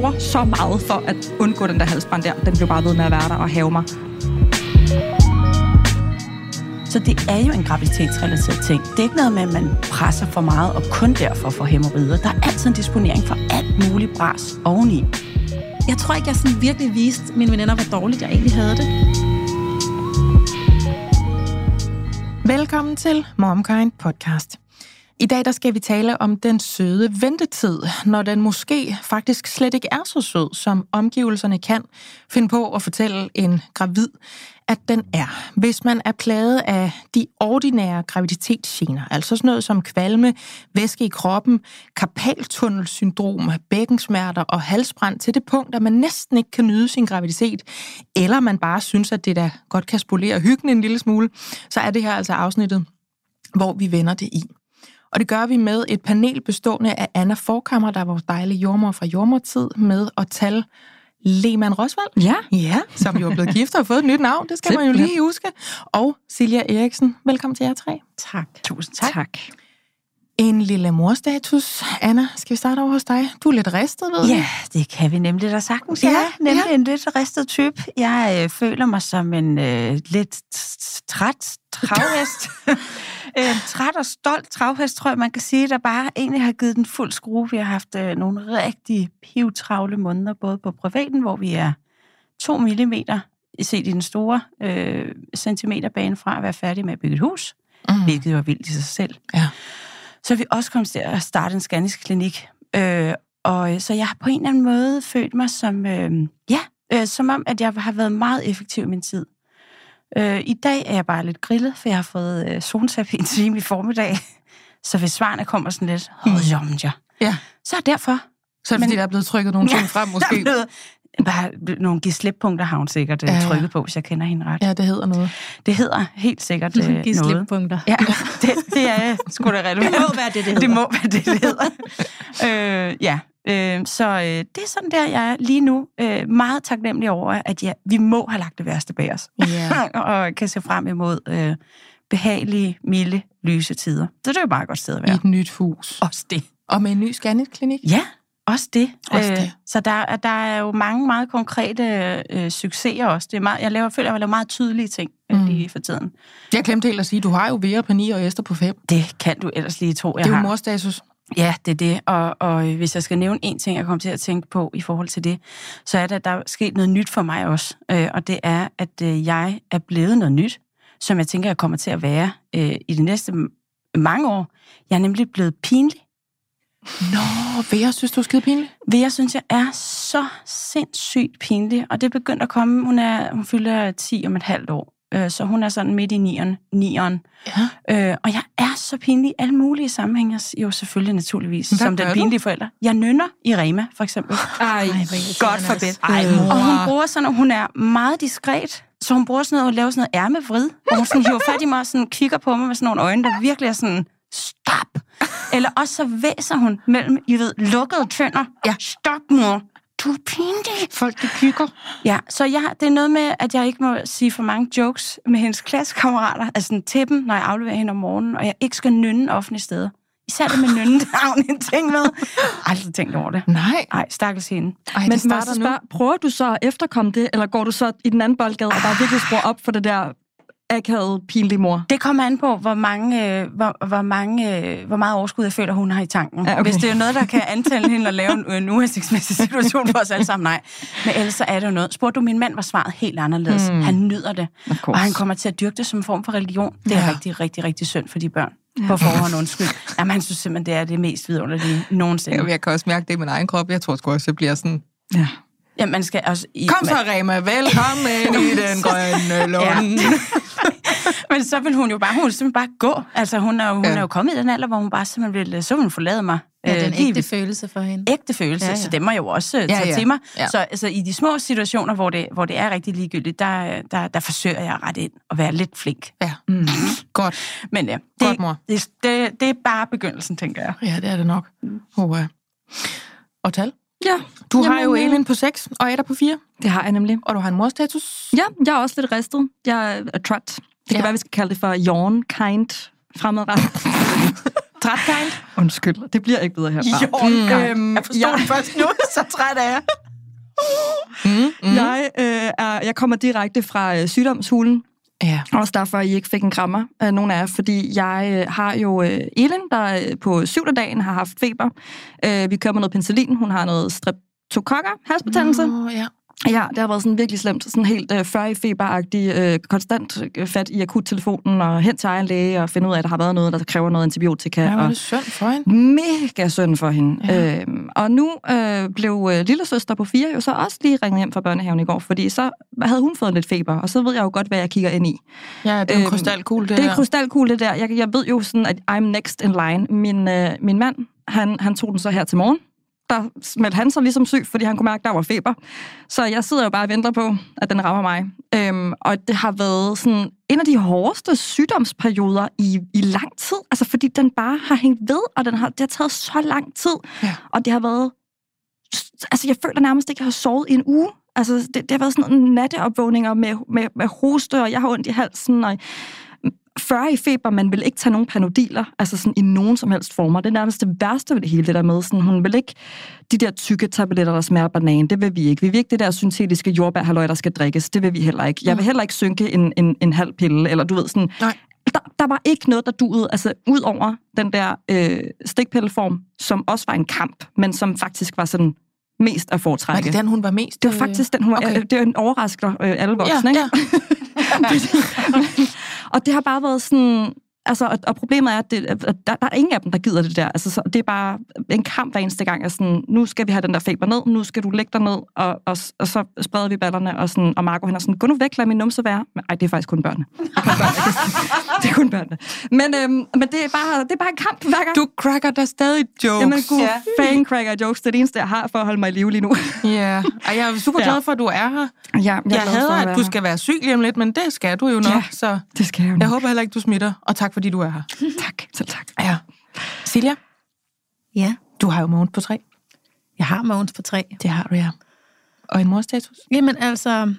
gjorde så meget for at undgå den der halsbrand der. Den blev bare ved med at være der og have mig. Så det er jo en graviditetsrelateret ting. Det er ikke noget med, at man presser for meget og kun derfor får hemorrider. Der er altid en disponering for alt muligt bras oveni. Jeg tror ikke, jeg sådan virkelig viste mine veninder, hvor dårligt jeg egentlig havde det. Velkommen til MomKind podcast. I dag der skal vi tale om den søde ventetid, når den måske faktisk slet ikke er så sød, som omgivelserne kan finde på at fortælle en gravid, at den er. Hvis man er plaget af de ordinære graviditetsgener, altså sådan noget som kvalme, væske i kroppen, karpaltunnelsyndrom, bækkensmerter og halsbrand til det punkt, at man næsten ikke kan nyde sin graviditet, eller man bare synes, at det da godt kan spolere hyggen en lille smule, så er det her altså afsnittet, hvor vi vender det i. Og det gør vi med et panel bestående af Anna Forkammer, der er vores dejlige jordmor fra jordmortid, med at tale Lehmann Rosvald. Ja. Ja, som jo er blevet gift og har fået et nyt navn, det skal Simpelthen. man jo lige huske. Og Silja Eriksen, velkommen til jer tre. Tak. Tusind tak. tak. En lille morstatus. Anna, skal vi starte over hos dig? Du er lidt ristet, ved Ja, det kan vi nemlig da sagtens. Ja, ja nemlig ja. en lidt ristet type. Jeg øh, føler mig som en øh, lidt træt travhest. en træt og stolt travhest, tror jeg, man kan sige, der bare egentlig har givet den fuld skrue. Vi har haft øh, nogle rigtig pivtravle måneder, både på privaten, hvor vi er to millimeter set i den store øh, centimeterbane fra at være færdige med at bygge et hus, Mm. mm. hvilket var vildt i sig selv. Ja. Så vi også kommet til at starte en scannisk klinik. Øh, og øh, så jeg har på en eller anden måde følt mig som, øh, ja, øh, som om, at jeg har været meget effektiv i min tid. Øh, I dag er jeg bare lidt grillet, for jeg har fået øh, zoneterapi en time i formiddag. Så hvis svarene kommer sådan lidt, oh, ja. Ja. så er derfor. Så er det, Men- fordi der er blevet trykket nogle ting frem, Der er måske? blevet, bare nogle gislip-punkter har hun sikkert Ja, ja, trykket på, hvis jeg kender hende ret. Ja, det hedder noget. Det hedder helt sikkert øh, noget. slippunkter. Ja, det, det er sgu da relevant. Det må være det, det hedder. Det må være det, det hedder. øh, ja, øh, så øh, det er sådan der, jeg er lige nu øh, meget taknemmelig over, at ja, vi må have lagt det værste bag os. Ja. og kan se frem imod øh, behagelige, milde, lyse tider. Så det er jo bare et godt sted at I være. et nyt hus. Også det. Og med en ny scannet-klinik. Ja, også det. Også det. så der, der er jo mange meget konkrete øh, succeser også. Det er meget, jeg laver, føler, jeg laver meget tydelige ting Mm. mm. lige for tiden. Jeg glemte helt at sige, du har jo Vera på 9 og Esther på 5. Det kan du ellers lige tro, jeg Det er jo morstatus. Ja, det er det. Og, og øh, hvis jeg skal nævne en ting, jeg kommer til at tænke på i forhold til det, så er det, at der er sket noget nyt for mig også. Øh, og det er, at øh, jeg er blevet noget nyt, som jeg tænker, jeg kommer til at være øh, i de næste mange år. Jeg er nemlig blevet pinlig. Nå, Vera synes, du er skide pinlig. Jeg synes, jeg er så sindssygt pinlig. Og det er begyndt at komme. Hun, er, hun fylder 10 om et halvt år. Øh, så hun er sådan midt i nieren. nieren. Ja. Øh, og jeg er så pinlig i alle mulige sammenhænge. Jo, selvfølgelig naturligvis. Hvad som den pinlige forælder. Jeg nynner i Rema, for eksempel. Ej, Godt for bedt. Ej, mor. Og hun bruger sådan, at hun er meget diskret. Så hun bruger sådan noget, at lave sådan noget ærmevrid. Og hun sådan hiver fat i mig og sådan kigger på mig med sådan nogle øjne, der virkelig er sådan, stop. Eller også så væser hun mellem, I ved, lukkede tænder. Ja. Stop, mor. Du er pinlig. Folk, de kigger. Ja, så jeg, det er noget med, at jeg ikke må sige for mange jokes med hendes klassekammerater, altså sådan til dem, når jeg afleverer hende om morgenen, og jeg ikke skal nynne offentlige steder. Især det med der hun en ting med. Aldrig tænkt over det. Nej. Nej, stakkels hende. Ej, Men må jeg starter nu. spørge, prøver du så at efterkomme det, eller går du så i den anden boldgade og bare virkelig skruer op for det der akavede, pinlige mor? Det kommer an på, hvor, mange, øh, hvor, hvor, mange, øh, hvor meget overskud jeg føler, hun har i tanken. Ja, Ja, okay. Hvis det er noget, der kan antænde hende og lave en, en uhensigtsmæssig situation for os alle sammen, nej. Men ellers så er det jo noget. Spurgte du min mand, var svaret helt anderledes. Mm. Han nyder det, og han kommer til at dyrke det som en form for religion. Det er Ja. ja. rigtig, rigtig, rigtig synd for de børn. På forhånd undskyld. Jamen, han synes simpelthen, det er det mest vidunderlige nogensinde. Jeg, jeg kan også mærke det i min egen krop. Jeg tror sgu også, jeg bliver sådan... Ja. Ja, man skal også... I, Kom så, Rema. Velkommen i den grønne lund. Men så vil hun jo bare, hun vil simpelthen bare gå. Altså, hun er jo, hun Ja. er jo kommet i den alder, hvor hun bare simpelthen vil, så vil hun forlade mig. Ja, det er en Øh, ægte følelse for hende. ægte følelse, Ja, ja, så det må jeg jo også ja, tage Ja, til mig. Ja. Så altså, i de små situationer, hvor det, hvor det er rigtig ligegyldigt, der, der, der forsøger jeg ret ind og være lidt flink. Ja, Mm. godt. Men ja, Godt, det, mor. det, det, det er bare begyndelsen, tænker jeg. Ja, det er det nok. Oh, ja. Og tal? Ja, Du har Jamen, jo øh, Elin på 6 og Ada på 4, det har jeg nemlig. og du har en morstatus. Ja, jeg er også lidt ristet. Jeg er trot. Det kan Ja. være, vi skal kalde det for yawn kind fremadrettet. Træt kind? Undskyld, det bliver ikke bedre herfra. Mm. Øhm, Jeg forstår det først nu, så træt er jeg. Mm, mm. Jeg, øh, er, jeg kommer direkte fra øh, sygdomshulen, Ja. også derfor, I ikke fik en krammer af nogen af jer, fordi jeg øh, har jo øh, Elin, der øh, på syvende dagen har haft feber. Øh, vi kører med noget penicillin, hun har noget streptokokker, halsbetændelse. Nå, ja. Ja, det har været sådan virkelig slemt. Sådan helt øh, før i feberagtig, øh, konstant øh, fat i akuttelefonen og hen til egen læge og finde ud af, at der har været noget, der kræver noget antibiotika. Ja, var og det synd for hende. mega synd for hende. Ja. Øhm, og nu øh, blev øh, lille søster på fire jo så også lige ringet hjem fra børnehaven i går, fordi så havde hun fået lidt feber, og så ved jeg jo godt, hvad jeg kigger ind i. Ja, det er Øhm, krystalkugle, det, Det er der. krystalkugle, det der. Jeg, jeg ved jo sådan, at I'm next in line. Min, øh, min mand, han, han tog den så her til morgen. Der smeldte han sig ligesom syg, fordi han kunne mærke, at der var feber. Så jeg sidder jo bare og venter på, at den rammer mig. Øhm, og det har været sådan en af de hårdeste sygdomsperioder i, i lang tid. Altså fordi den bare har hængt ved, og den har, det har taget så lang tid. Ja. Og det har været... Altså jeg føler nærmest ikke, at jeg har sovet i en uge. Altså det, det har været sådan nogle natteopvågninger med, med, med hoste, og jeg har ondt i halsen, og 40 i feber, man vil ikke tage nogen panodiler, altså sådan i nogen som helst former. Det er nærmest det værste ved det hele, det der med. Sådan, hun vil ikke de der tykke tabletter, der smager banan. Det vil vi ikke. Vi vil ikke det der syntetiske jordbærhalløj, der skal drikkes. Det vil vi heller ikke. Jeg vil heller ikke synke en, en, en halv pille, eller du ved sådan... Nej. Der, der var ikke noget, der duede, altså ud over den der øh, stikpilleform, som også var en kamp, men som faktisk var sådan mest at Var foretrække. det den, hun var mest... Det var faktisk den, hun var, okay. det er en overrasker øh, alle voksne, ja, ikke? ja. og det har bare været sådan... Altså, og, og problemet er, at, det, at der, der er ingen af dem, der gider det der. Altså, så det er bare en kamp hver eneste gang. Altså, sådan, nu skal vi have den der feber ned, nu skal du lægge dig ned, og, og, og så spreder vi ballerne, og, sådan, og Marco han er sådan, gå nu væk, lad min numse være. Men, ej, det er faktisk kun børnene. Det er kun børnene. det er kun børnene. Men, øhm, men det, er bare, det er bare en kamp hver gang. Du cracker der stadig jokes. Jamen, gud, ja. fan cracker jokes. Det er det eneste, jeg har for at holde mig i live lige nu. Ja, og jeg er super glad for, at du er her. ja, jeg, er Jeg, glad jeg for hader, være at du skal være syg lige om lidt, men det skal du jo nok, Ja. så Det skal jeg jo jeg nok. håber heller ikke, du smitter. Og tak, fordi du er her. Tak, selv tak. Ja. Silja, Ja, du har jo Mogens på tre. jeg har Mogens på tre. Det har du, ja. Og en morstatus? Jamen altså...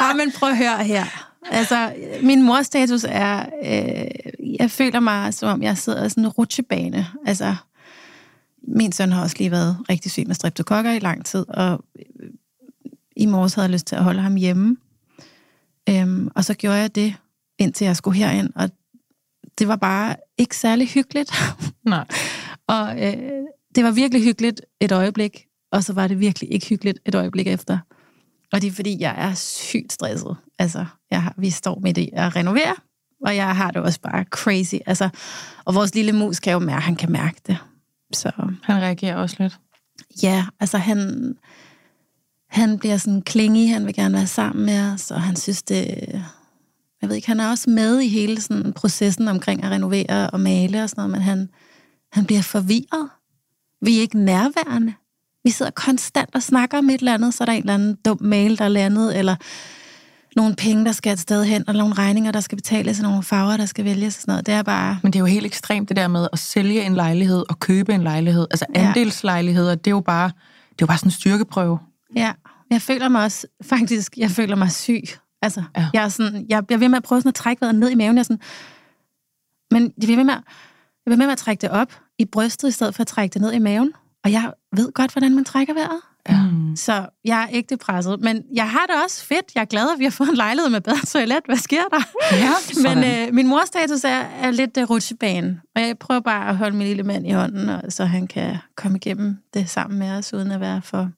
ja, men prøv at høre her. Altså, min morstatus er... Øh, jeg føler mig, som om jeg sidder i sådan en rutsjebane. Altså, min søn har også lige været rigtig syg med streptokokker i lang tid, og i morges havde jeg lyst til at holde ham hjemme. Øhm, og så gjorde jeg det, indtil jeg skulle herind, og det var bare ikke særlig hyggeligt. Nej. Og øh, det var virkelig hyggeligt et øjeblik, og så var det virkelig ikke hyggeligt et øjeblik efter. Og det er fordi, jeg er sygt stresset. Altså, jeg har, vi står midt i at renovere, og jeg har det også bare crazy. Altså, og vores lille mus kan jo mærke, han kan mærke det. Så Han reagerer også lidt. ja, altså han, han bliver sådan klingy, han vil gerne være sammen med os, og han synes det... Jeg ved ikke, han er også med i hele sådan processen omkring at renovere og male og sådan noget, men han, han bliver forvirret. Vi er ikke nærværende. Vi sidder konstant og snakker om et eller andet, så er der en eller anden dum mail, der er landet, eller nogle penge, der skal et sted hen, eller nogle regninger, der skal betales, eller nogle farver, der skal vælges og sådan noget. Det er bare... Men det er jo helt ekstremt det der med at sælge en lejlighed og købe en lejlighed. Altså andelslejligheder, det er jo bare, det er jo bare sådan en styrkeprøve. Ja, jeg føler mig også, faktisk, jeg føler mig syg. Altså, Ja. jeg, er sådan, jeg bliver ved med at prøve sådan at trække vejret ned i maven. Jeg sådan, men jeg bliver ved med, at- jeg bliver ved med at trække det op i brystet, i stedet for at trække det ned i maven. Og jeg ved godt, hvordan man trækker vejret. Ja. Mm. Så jeg er ægte presset. Men jeg har det også fedt. Jeg er glad, at vi har fået en lejlighed med bedre toilet. Hvad sker der? Ja, Men øh, min morstatus er, er lidt uh, rutsjebane. Og jeg prøver bare at holde min lille mand i hånden, og, så han kan komme igennem det sammen med os, uden at være for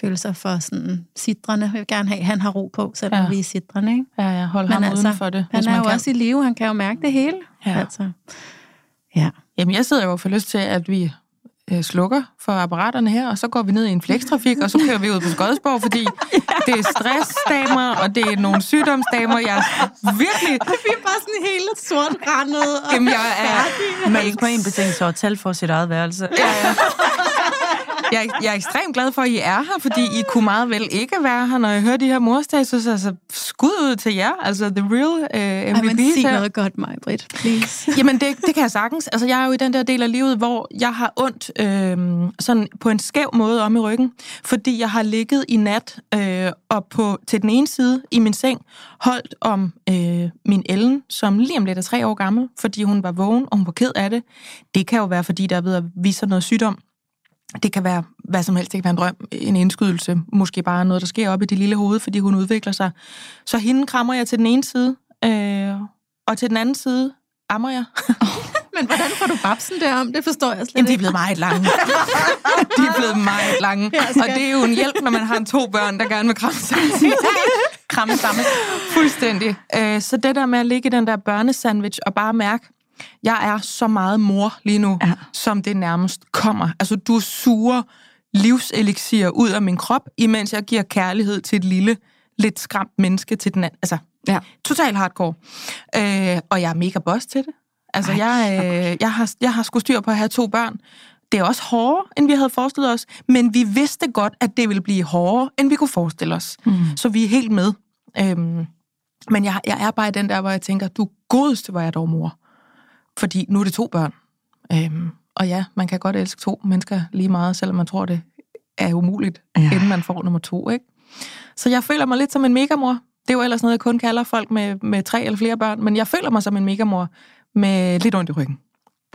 følelser for sådan sidrende. Jeg vil gerne have, at han har ro på, selvom Ja. vi er sidrende. Ikke? ja, ja, hold ham altså, uden for det, Han hvis er man jo kan. også i live. Han kan jo mærke det hele. Ja. Altså. Ja. Jamen, jeg sidder jo og får lyst til, at vi øh, slukker for apparaterne her, og så går vi ned i en flekstrafik, og så kører vi ud på Skodsborg, fordi det er stressdamer, og det er nogle sygdomsdamer. Jeg er virkelig... Vi er bare sådan helt sort randet. Og Jamen, jeg er... Men ikke på en betingelse og tal for sit eget værelse. Ja, ja. Jeg, er- jeg er ekstremt glad for, at I er her, fordi I kunne meget vel ikke være her, når jeg hører de her morstatus. Altså, skud ud til jer, altså the real uh, Ej, MVP's men sig noget godt, mig, Britt, please. Jamen, det, det kan jeg sagtens. Altså, jeg er jo i den der del af livet, hvor jeg har ondt øh, sådan på en skæv måde om i ryggen, fordi jeg har ligget i nat øh, og på, til den ene side i min seng holdt om øh, min Ellen, som lige om lidt er tre år gammel, fordi hun var vågen, og hun var ked af det. Det kan jo være, fordi der er ved at vise sig noget sygdom. Det kan være hvad som helst. Det kan være en drøm, en indskydelse, måske bare noget, der sker op i det lille hoved, fordi hun udvikler sig. Så hende krammer jeg til den ene side, øh, og til den anden side ammer jeg. Men hvordan får du babsen derom? Det forstår jeg slet Jamen, de er blevet meget lange. de er blevet meget lange. Og det er jo en hjælp, når man har to børn, der gerne vil kramme sig. Kramme sammen. Fuldstændig. Øh, Så det der med at ligge i den der børnesandwich og bare mærke, jeg er så meget mor lige nu, Ja. som det nærmest kommer. Altså, du suger livselixier ud af min krop, imens jeg giver kærlighed til et lille, lidt skræmt menneske til den anden. Altså, Ja. total hardcore. Øh, og jeg er mega boss til det. Altså, Ej, jeg, øh, jeg, har, jeg har sgu styr på at have to børn. Det er også hårdere, end vi havde forestillet os, men vi vidste godt, at det ville blive hårdere, end vi kunne forestille os. Mm. Så vi er helt med. Øhm, men jeg, jeg er bare i den der, hvor jeg tænker, du godeste, hvor jeg dog mor. Fordi nu er det to børn. Øhm, og ja, man kan godt elske to mennesker lige meget, selvom man tror, det er umuligt, Ja. inden man får nummer to. Ikke? Så jeg føler mig lidt som en megamor. Det er jo ellers noget, jeg kun kalder folk med, med tre eller flere børn, men jeg føler mig som en megamor med lidt ondt i ryggen.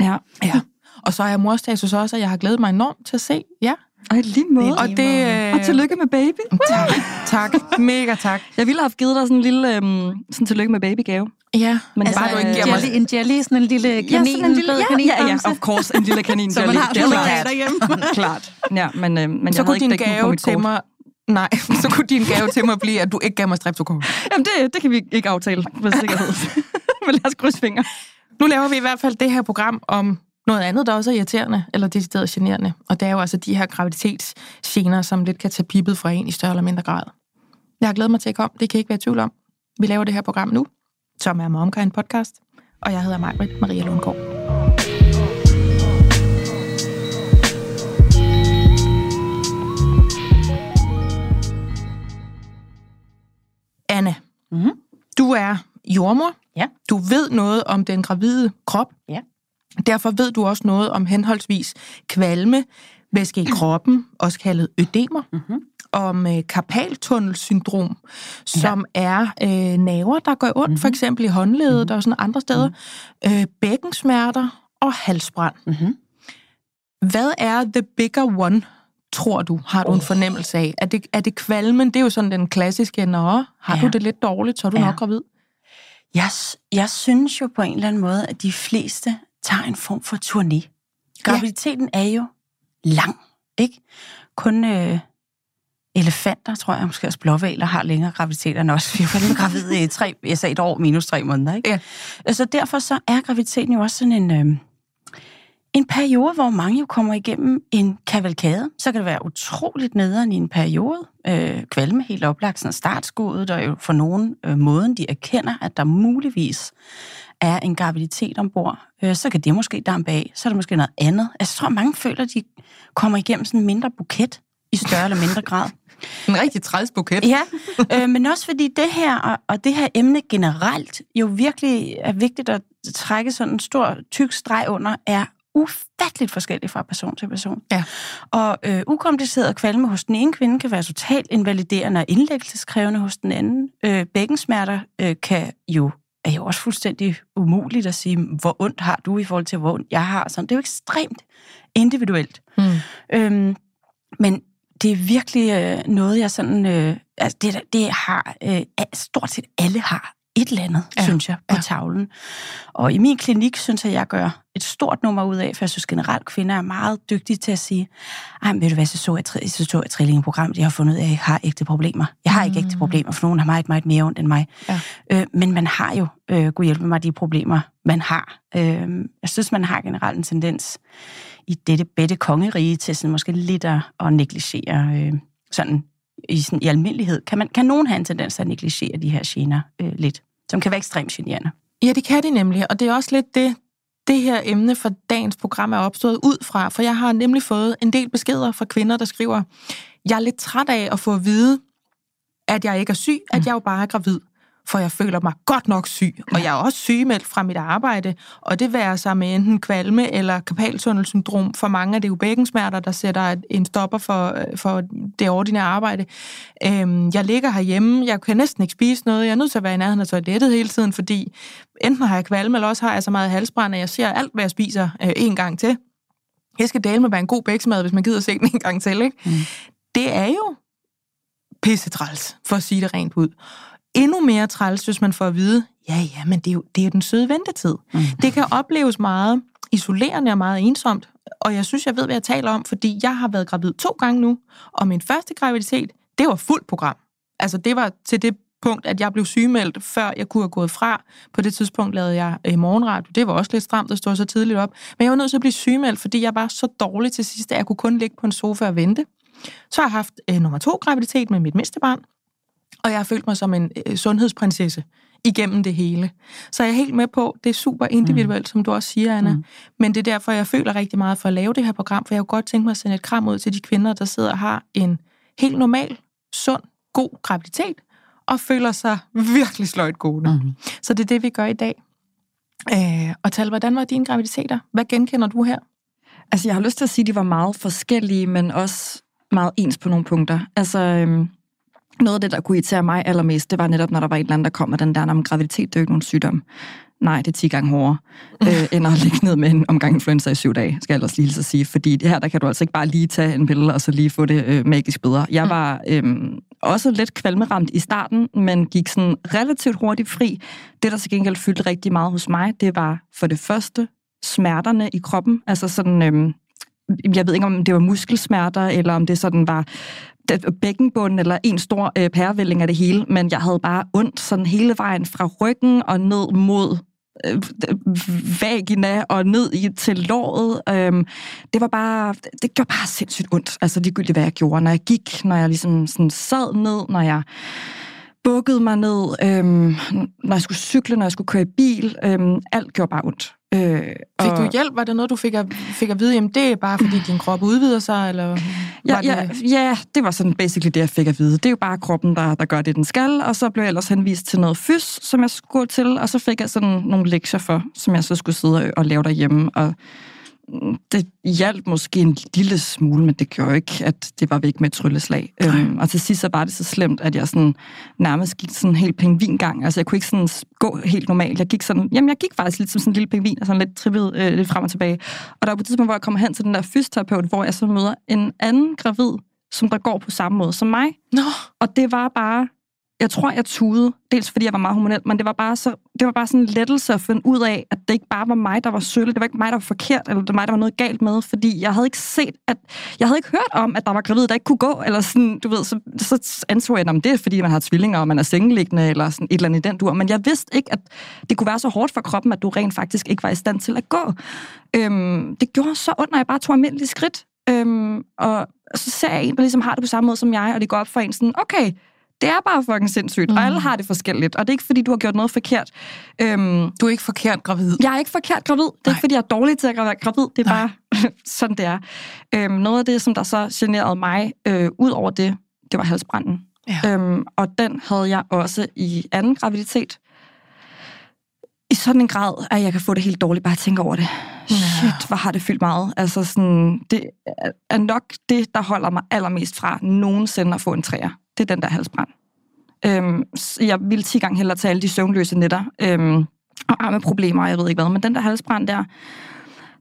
Ja. Ja. Og så er jeg morstatus også, og jeg har glædet mig enormt til at se. Ja. Og i lige måde. Og det... Øh, Og tillykke med baby. Tak, tak. Mega tak. Jeg ville have givet dig sådan en lille øhm, sådan tillykke med babygave. Ja, Men altså, bare du ikke giver jelly, mig... en jelly, sådan en lille kanin, ja, sådan en lille, ja, kaninbamse. ja, ja, of course, en lille kanin. Så man har det den klart. derhjemme. klart. Ja, men, øh, men Så jeg kunne din gave til mig... Nej, så kunne din gave til mig blive, at du ikke gav mig streptokok. Jamen, det, det kan vi ikke aftale med sikkerhed. men lad os krydse fingre. Nu laver vi i hvert fald det her program om noget andet, der også er irriterende, eller decideret generende. Og det er jo altså de her graviditetsgener, som lidt kan tage pippet fra en i større eller mindre grad. Jeg har glædet mig til at komme. Det kan I ikke være i tvivl om. Vi laver det her program nu, som er Momkind Podcast. Og jeg hedder Majbrit Maria Lundgaard. Anna, Mhm. du er jordmor. Ja. Du ved noget om den gravide krop. Ja. Derfor ved du også noget om henholdsvis kvalme, væske i kroppen, også kaldet ødemer, Mhm. om øh, karpaltunnelsyndrom, som er øh, naver, der går ondt, for eksempel i håndledet og sådan andre steder, øh, bækkensmerter og halsbrand. Mhm. Hvad er the bigger one, tror du, har du en fornemmelse af? Er det, er det kvalmen? Det er jo sådan den klassiske, nå, har Ja. du det lidt dårligt, så er du Ja. nok gravid. Jeg, jeg synes jo på en eller anden måde, at de fleste tager en form for turné. Graviditeten er jo lang, ikke? Kun øh, elefanter, tror jeg, måske også blåvaler, har længere graviditeter end os. Vi er jo gravid i tre, jeg sagde et år minus tre måneder, ikke? Ja. Så derfor så er graviditeten jo også sådan en, øh, en periode, hvor mange jo kommer igennem en kavalkade. Så kan det være utroligt nederen i en periode. Øh, kvalme helt oplagt, sådan startskuddet, og jo for nogen øh, måden, de erkender, at der muligvis er en graviditet ombord. Øh, så kan det måske dampe af. Så er der måske noget andet. Altså, jeg tror, mange føler, at de kommer igennem sådan en mindre buket i større eller mindre grad. En rigtig træls buket. Ja, øh, men også fordi det her, og, og det her emne generelt, jo virkelig er vigtigt at trække sådan en stor, tyk streg under, er ufatteligt forskelligt fra person til person. Ja. Og øh, ukompliceret kvalme hos den ene kvinde kan være totalt invaliderende og indlæggelseskrævende hos den anden. Øh, bækkensmerter øh, kan jo er jo også fuldstændig umuligt at sige, hvor ondt har du i forhold til, hvor ondt jeg har. Sådan. Det er jo ekstremt individuelt. Mm. Øhm, men det er virkelig øh, noget, jeg sådan... Øh, altså det, det har... Øh, stort set alle har et eller andet, Ja, synes jeg, på ja. tavlen. Og i min klinik synes jeg, jeg gør et stort nummer ud af, for jeg synes generelt, kvinder er meget dygtige til at sige, ej, ved du hvad, så så jeg, så så jeg trillingeprogram, jeg har fundet ud af, at jeg har ægte problemer. Jeg har ikke ægte problemer, for nogen har meget, meget mere ondt end mig. Ja. Øh, men man har jo, øh, gud hjælpe mig, de problemer, man har. Øh, jeg synes, man har generelt en tendens i dette bedte kongerige til sådan måske lidt at, at negligere øh, sådan i, sådan, i almindelighed. Kan, man, kan nogen have en tendens til at negligere de her gener øh, lidt, som kan være ekstremt generende? Ja, det kan de nemlig, og det er også lidt det, det her emne for dagens program er opstået ud fra, for jeg har nemlig fået en del beskeder fra kvinder, der skriver, jeg er lidt træt af at få at vide, at jeg ikke er syg, at jeg jo bare er gravid. For jeg føler mig godt nok syg. Og jeg er også sygemeldt fra mit arbejde, og det værer sig med enten kvalme eller kapaltunnelsyndrom. For mange af det jo bækkensmerter, der sætter en stopper for, for det ordinære arbejde. Øhm, jeg ligger herhjemme, jeg kan næsten ikke spise noget, jeg er nødt til at være i nærheden af toilettet hele tiden, fordi enten har jeg kvalme, eller også har jeg så meget halsbrand, at jeg ser alt, hvad jeg spiser øh, en gang til. Jeg skal dele med at være en god bæksmad, hvis man gider se den en gang til. Ikke? Mm. Det er jo pissetræls, for at sige det rent ud. Endnu mere træls, hvis man får at vide, ja, ja, men det er jo, det er jo den søde ventetid. Mm. Det kan opleves meget isolerende og meget ensomt, og jeg synes, jeg ved, hvad jeg taler om, fordi jeg har været gravid to gange nu, og min første graviditet, det var fuldt program. Altså, det var til det punkt, at jeg blev sygemeldt, før jeg kunne have gået fra. På det tidspunkt lavede jeg i morgenradio. Det var også lidt stramt at stå så tidligt op. Men jeg var nødt til at blive sygemeldt, fordi jeg var så dårlig til sidst, at jeg kunne kun ligge på en sofa og vente. Så har jeg haft øh, nummer to graviditet med mit mindste barn, og jeg har følt mig som en øh, sundhedsprinsesse igennem det hele. Så jeg er helt med på, det er super individuelt, mm. som du også siger, Anna. Mm. Men det er derfor, jeg føler rigtig meget for at lave det her program, for jeg kunne godt tænke mig at sende et kram ud til de kvinder, der sidder og har en helt normal, sund, god graviditet, og føler sig virkelig sløjt gode. Mm. Så det er det, vi gør i dag. Øh, og Tal, hvordan var dine graviditeter? Hvad genkender du her? Altså, jeg har lyst til at sige, at de var meget forskellige, men også meget ens på nogle punkter. Altså, øhm, noget af det, der kunne irritere mig allermest, det var netop, når der var en eller anden, der kom med den der, om graviditet, det er ikke nogen sygdom. Nej, det er 10 gange hårdere, øh, end at ligge ned med en omgang influenza i syv dage, skal jeg ellers lige så sige. Fordi det her, der kan du altså ikke bare lige tage en pille, og så lige få det øh, magisk bedre. Jeg var øh, også lidt kvalmeramt i starten, men gik sådan relativt hurtigt fri. Det, der til gengæld fyldte rigtig meget hos mig, det var for det første smerterne i kroppen. Altså sådan... Øh, jeg ved ikke, om det var muskelsmerter, eller om det sådan var bækkenbunden eller en stor øh, pærevælling af det hele, men jeg havde bare ondt sådan hele vejen fra ryggen og ned mod øh, vagina og ned i, til låret. Øhm, det var bare, det gjorde bare sindssygt ondt, altså ligegyldigt hvad jeg gjorde. Når jeg gik, når jeg ligesom sådan sad ned, når jeg bukkede mig ned, øhm, når jeg skulle cykle, når jeg skulle køre i bil, øhm, alt gjorde bare ondt. Øh, fik du hjælp? Var det noget, du fik at, fik at vide, jamen det er bare fordi din krop udvider sig, eller ja, ja, det... ja, det var sådan basically det, jeg fik at vide. Det er jo bare kroppen, der, der gør det, den skal, og så blev jeg ellers henvist til noget fys, som jeg skulle til, og så fik jeg sådan nogle lektier for, som jeg så skulle sidde og lave derhjemme, og det hjalp måske en lille smule, men det gjorde ikke, at det var væk med et trylleslag. Øhm, og til sidst så var det så slemt, at jeg sådan nærmest gik sådan helt pingvingang. Altså jeg kunne ikke sådan gå helt normalt. Jeg gik sådan, jamen jeg gik faktisk lidt som sådan en lille pingvin, og sådan lidt trippet øh, lidt frem og tilbage. Og der var på et tidspunkt, hvor jeg kommer hen til den der fysioterapeut, hvor jeg så møder en anden gravid, som der går på samme måde som mig. Nå. Og det var bare jeg tror, jeg tudede, dels fordi jeg var meget hormonel, men det var bare, så, det var bare sådan en lettelse at finde ud af, at det ikke bare var mig, der var sølle, det var ikke mig, der var forkert, eller det var mig, der var noget galt med, fordi jeg havde ikke set, at jeg havde ikke hørt om, at der var gravide, der ikke kunne gå, eller sådan, du ved, så, så anså jeg, om det er, fordi man har tvillinger, og man er sengeliggende, eller sådan et eller andet i den dur, men jeg vidste ikke, at det kunne være så hårdt for kroppen, at du rent faktisk ikke var i stand til at gå. Øhm, det gjorde så ondt, når jeg bare tog almindelige skridt, øhm, og så ser jeg en, der ligesom har det på samme måde som jeg, og det går op for en sådan, okay, det er bare fucking sindssygt, mm. og alle har det forskelligt, og det er ikke, fordi du har gjort noget forkert. Øhm, du er ikke forkert gravid? Jeg er ikke forkert gravid. Det er Nej. ikke, fordi jeg er dårlig til at være gravid. Det er Nej. bare sådan, det er. Øhm, noget af det, som der så generede mig, øh, ud over det, det var halsbranden. Ja. Øhm, og den havde jeg også i anden graviditet. I sådan en grad, at jeg kan få det helt dårligt bare at tænke over det. Ja. Shit, hvor har det fyldt meget. Altså sådan, det er nok det, der holder mig allermest fra nogensinde at få en træer det er den der halsbrand. Øhm, jeg vil 10 gange hellere tage alle de søvnløse nætter øhm, og arme problemer, jeg ved ikke hvad, men den der halsbrand der,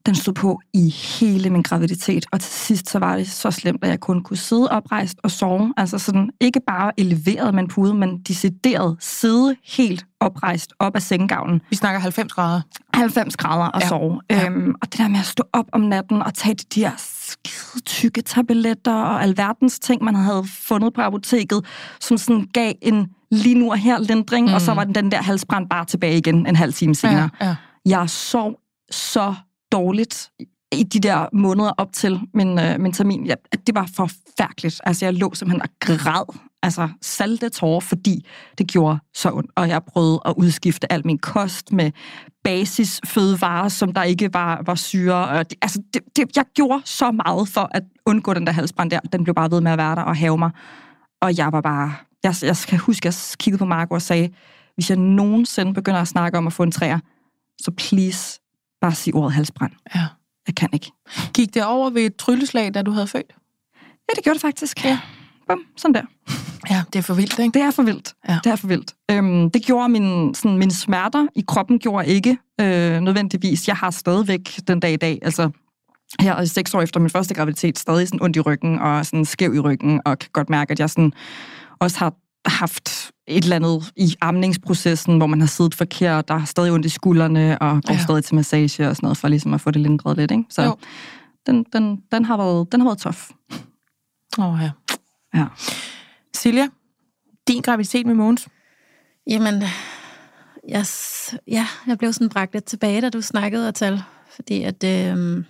den stod på i hele min graviditet, og til sidst så var det så slemt, at jeg kun kunne sidde oprejst og sove. Altså sådan, ikke bare eleveret med en pude, men decideret sidde helt oprejst op af sengegavlen. Vi snakker 90 grader. 90 grader og ja. sove. Ja. Øhm, og det der med at stå op om natten og tage de der skide tykke tabletter og alverdens ting, man havde fundet på apoteket, som sådan gav en lige nu og her lindring, mm. og så mm. var den der halsbrand bare tilbage igen en halv time senere. Ja, ja. Jeg sov så dårligt i de der måneder op til min, øh, min termin. Ja, det var forfærdeligt. Altså, jeg lå simpelthen og græd. Altså, salte tårer, fordi det gjorde så ondt. Og jeg prøvede at udskifte al min kost med basisfødevarer, som der ikke var, var syre. Og det, altså, det, det, jeg gjorde så meget for at undgå den der halsbrand der. Den blev bare ved med at være der og have mig. Og jeg var bare... Jeg, jeg skal huske, at jeg kiggede på Marco og sagde, hvis jeg nogensinde begynder at snakke om at få en træer, så please, bare sig ordet halsbrand. Ja. Jeg kan ikke. Gik det over ved et trylleslag, da du havde født? Ja, det gjorde det faktisk. Ja. Bum, sådan der. Ja, det er for vildt, ikke? Det er for vildt. Ja. Det er for vildt. Øhm, det gjorde min, sådan, mine smerter i kroppen gjorde ikke øh, nødvendigvis. Jeg har stadigvæk den dag i dag, altså her er seks år efter min første graviditet, stadig sådan ondt i ryggen og sådan skæv i ryggen, og kan godt mærke, at jeg sådan også har haft et eller andet i amningsprocessen, hvor man har siddet forkert, der har stadig ondt i skuldrene, og går Ja. stadig til massage og sådan noget, for ligesom at få det lindret lidt. Ikke? Så Jo. den, den, den, har været, den har været tof. Åh, oh, ja. Ja. Silja, din graviditet med Måns. Jamen, jeg, ja, jeg blev sådan bragt lidt tilbage, da du snakkede og tal. Fordi at, øh,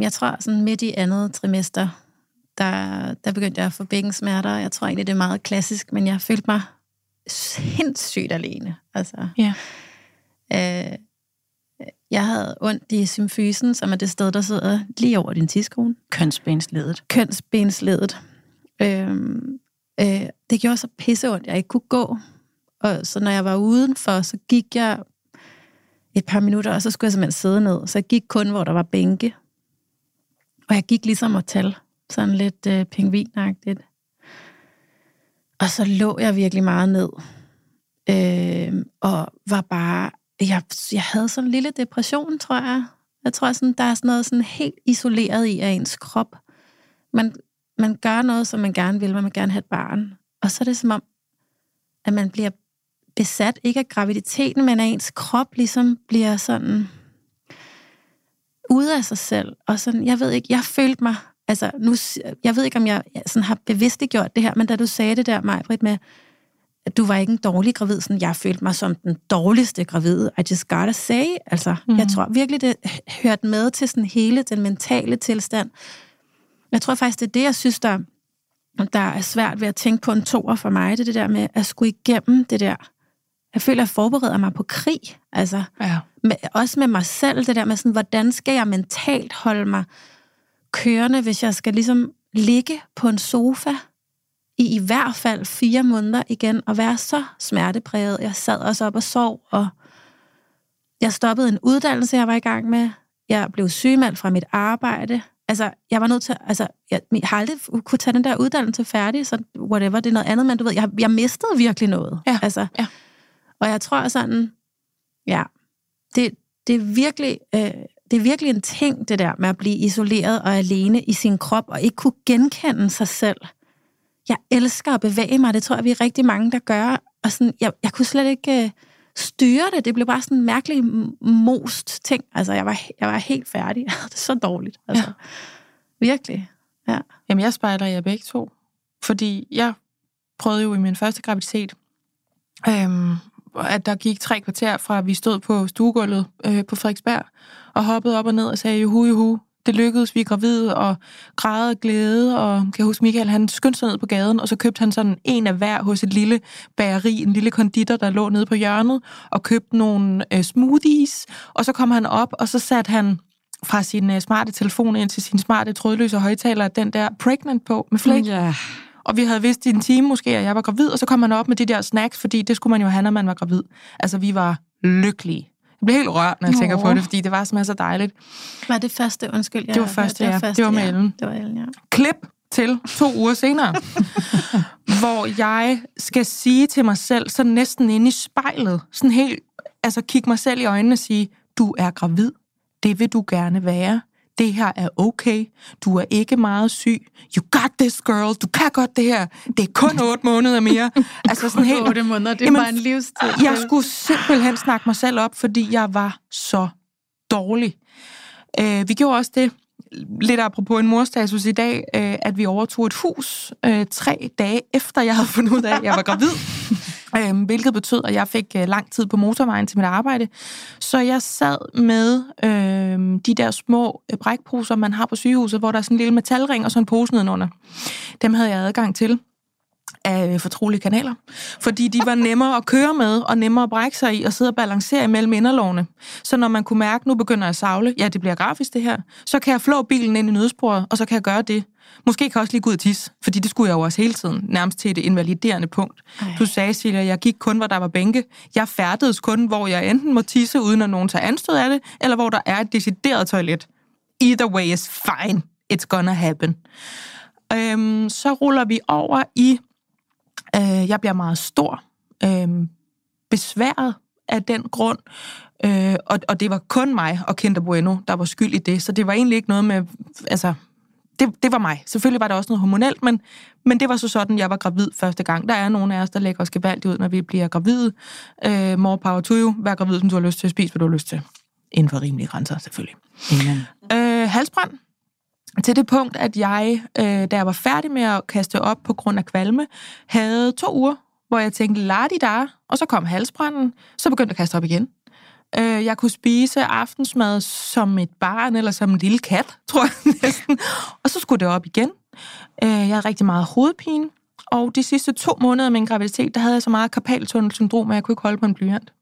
jeg tror, sådan midt i andet trimester, der, der begyndte jeg at få bækkensmerter. Jeg tror egentlig, det er meget klassisk, men jeg følte mig sindssygt alene. Altså, Ja. øh, jeg havde ondt i symfysen, som er det sted, der sidder lige over din tidskone Kønsbensledet. kønsbensledet. Øhm, øh, det gjorde så pisseondt, jeg ikke kunne gå. Og så når jeg var udenfor, så gik jeg et par minutter, og så skulle jeg simpelthen sidde ned. Så jeg gik kun, hvor der var bænke. Og jeg gik ligesom at tale, sådan lidt øh, pingvinagtigt. Og så lå jeg virkelig meget ned. Øh, og var bare... Jeg, jeg havde sådan en lille depression, tror jeg. Jeg tror, sådan, der er sådan noget sådan helt isoleret i af ens krop. Man, man gør noget, som man gerne vil. Man vil gerne have et barn. Og så er det som om, at man bliver besat, ikke af graviditeten, men af ens krop ligesom bliver sådan ude af sig selv. Og sådan, jeg ved ikke, jeg følte mig, altså nu, jeg ved ikke, om jeg sådan har bevidst gjort det her, men da du sagde det der, Majbrit, med, at du var ikke en dårlig gravid, sådan, jeg følte mig som den dårligste gravide. I just gotta say. Altså, mm. jeg tror virkelig, det hørte med til sådan hele den mentale tilstand. Jeg tror faktisk, det er det, jeg synes, der, der er svært ved at tænke på en toer for mig. Det er det der med at skulle igennem det der. Jeg føler, at jeg forbereder mig på krig. Altså, Ja. med, også med mig selv, det der med sådan, hvordan skal jeg mentalt holde mig kørende, hvis jeg skal ligesom ligge på en sofa i i hvert fald fire måneder igen, og være så smertepræget. Jeg sad også op og sov, og jeg stoppede en uddannelse, jeg var i gang med. Jeg blev sygemeldt fra mit arbejde. Altså, jeg var nødt til, altså, jeg, jeg har aldrig kunne tage den der uddannelse færdig, så whatever, det er noget andet, men du ved, jeg, jeg mistede virkelig noget. Ja, Altså, ja. Og jeg tror sådan, ja, det, det, er virkelig, øh, det er virkelig en ting, det der med at blive isoleret og alene i sin krop, og ikke kunne genkende sig selv. Jeg elsker at bevæge mig, det tror jeg, vi er rigtig mange, der gør. Og sådan, jeg, jeg kunne slet ikke øh, styre det. Det blev bare sådan en mærkelig most ting. Altså, jeg var, jeg var helt færdig. Det så dårligt. Altså, ja. Virkelig. Ja. Jamen, jeg spejler jer begge to. Fordi jeg prøvede jo i min første graviditet, øhm, at der gik tre kvarter fra, at vi stod på stuegulvet øh, på Frederiksberg, og hoppede op og ned og sagde, juhu, juhu, det lykkedes, vi er gravide, og græde og glæde, og kan jeg huske, Michael, han skyndte sig ned på gaden, og så købte han sådan en af hver hos et lille bageri, en lille konditor, der lå nede på hjørnet, og købte nogle øh, smoothies, og så kom han op, og så satte han fra sin øh, smarte telefon ind til sin smarte trådløse højtaler, den der pregnant på med flæk. Ja. Og vi havde vidst i en time måske, at jeg var gravid, og så kom han op med de der snacks, fordi det skulle man jo have, når man var gravid. Altså, vi var lykkelige. Jeg bliver helt rørt, når jeg tænker på det, fordi det var simpelthen så dejligt. Var det første? Undskyld. Jeg, Det var første, ja. Det var med ja. Ellen. Det var Ellen, ja. Klip til to uger senere, hvor jeg skal sige til mig selv, så næsten inde i spejlet, sådan helt, altså kigge mig selv i øjnene og sige, du er gravid, det vil du gerne være, det her er okay, du er ikke meget syg, you got this girl, du kan godt det her, det er kun otte måneder mere. Altså sådan helt, Otte måneder, det er Jamen, bare en livstid. jeg skulle simpelthen snakke mig selv op, fordi jeg var så dårlig. Øh, vi gjorde også det, lidt apropos en morstatus i dag, øh, at vi overtog et hus øh, tre dage efter, jeg havde fundet ud af, at jeg var gravid. øh, hvilket betød, at jeg fik øh, lang tid på motorvejen til mit arbejde. Så jeg sad med øh, de der små øh, brækposer, man har på sygehuset, hvor der er sådan en lille metalring og så en pose nedenunder. Dem havde jeg adgang til af øh, fortrolige kanaler, fordi de var nemmere at køre med, og nemmere at brække sig i, og sidde og balancere imellem inderlovene. Så når man kunne mærke, nu begynder jeg at savle, ja, det bliver grafisk det her, så kan jeg flå bilen ind i nødsporet, og så kan jeg gøre det. Måske kan jeg også lige gå ud og tisse, fordi det skulle jeg jo også hele tiden, nærmest til et invaliderende punkt. Ej. Du sagde, Silja, jeg gik kun, hvor der var bænke. Jeg færdedes kun, hvor jeg enten må tisse, uden at nogen tager anstød af det, eller hvor der er et decideret toilet. Either way is fine. It's gonna happen. Øhm, så ruller vi over i, øh, jeg bliver meget stor, øh, besværet af den grund, øh, og, og det var kun mig og Kinder Bueno, der var skyld i det, så det var egentlig ikke noget med, altså, det, det var mig. Selvfølgelig var der også noget hormonelt, men, men det var så sådan, jeg var gravid første gang. Der er nogle af os, der lægger os gevaldigt ud, når vi bliver gravide. Øh, more power to you. Vær gravid, som du har lyst til. Spis, hvad du har lyst til. Inden for rimelige grænser, selvfølgelig. Amen. Øh, halsbrand. Til det punkt, at jeg, øh, da jeg var færdig med at kaste op på grund af kvalme, havde to uger, hvor jeg tænkte, lad de der, og så kom halsbranden, så begyndte jeg at kaste op igen. Øh, jeg kunne spise aftensmad som et barn, eller som en lille kat, tror jeg næsten. Og så skulle det op igen. Øh, jeg havde rigtig meget hovedpine, og de sidste to måneder af min graviditet, der havde jeg så meget karpaltunnelsyndrom, at jeg kunne ikke holde på en blyant.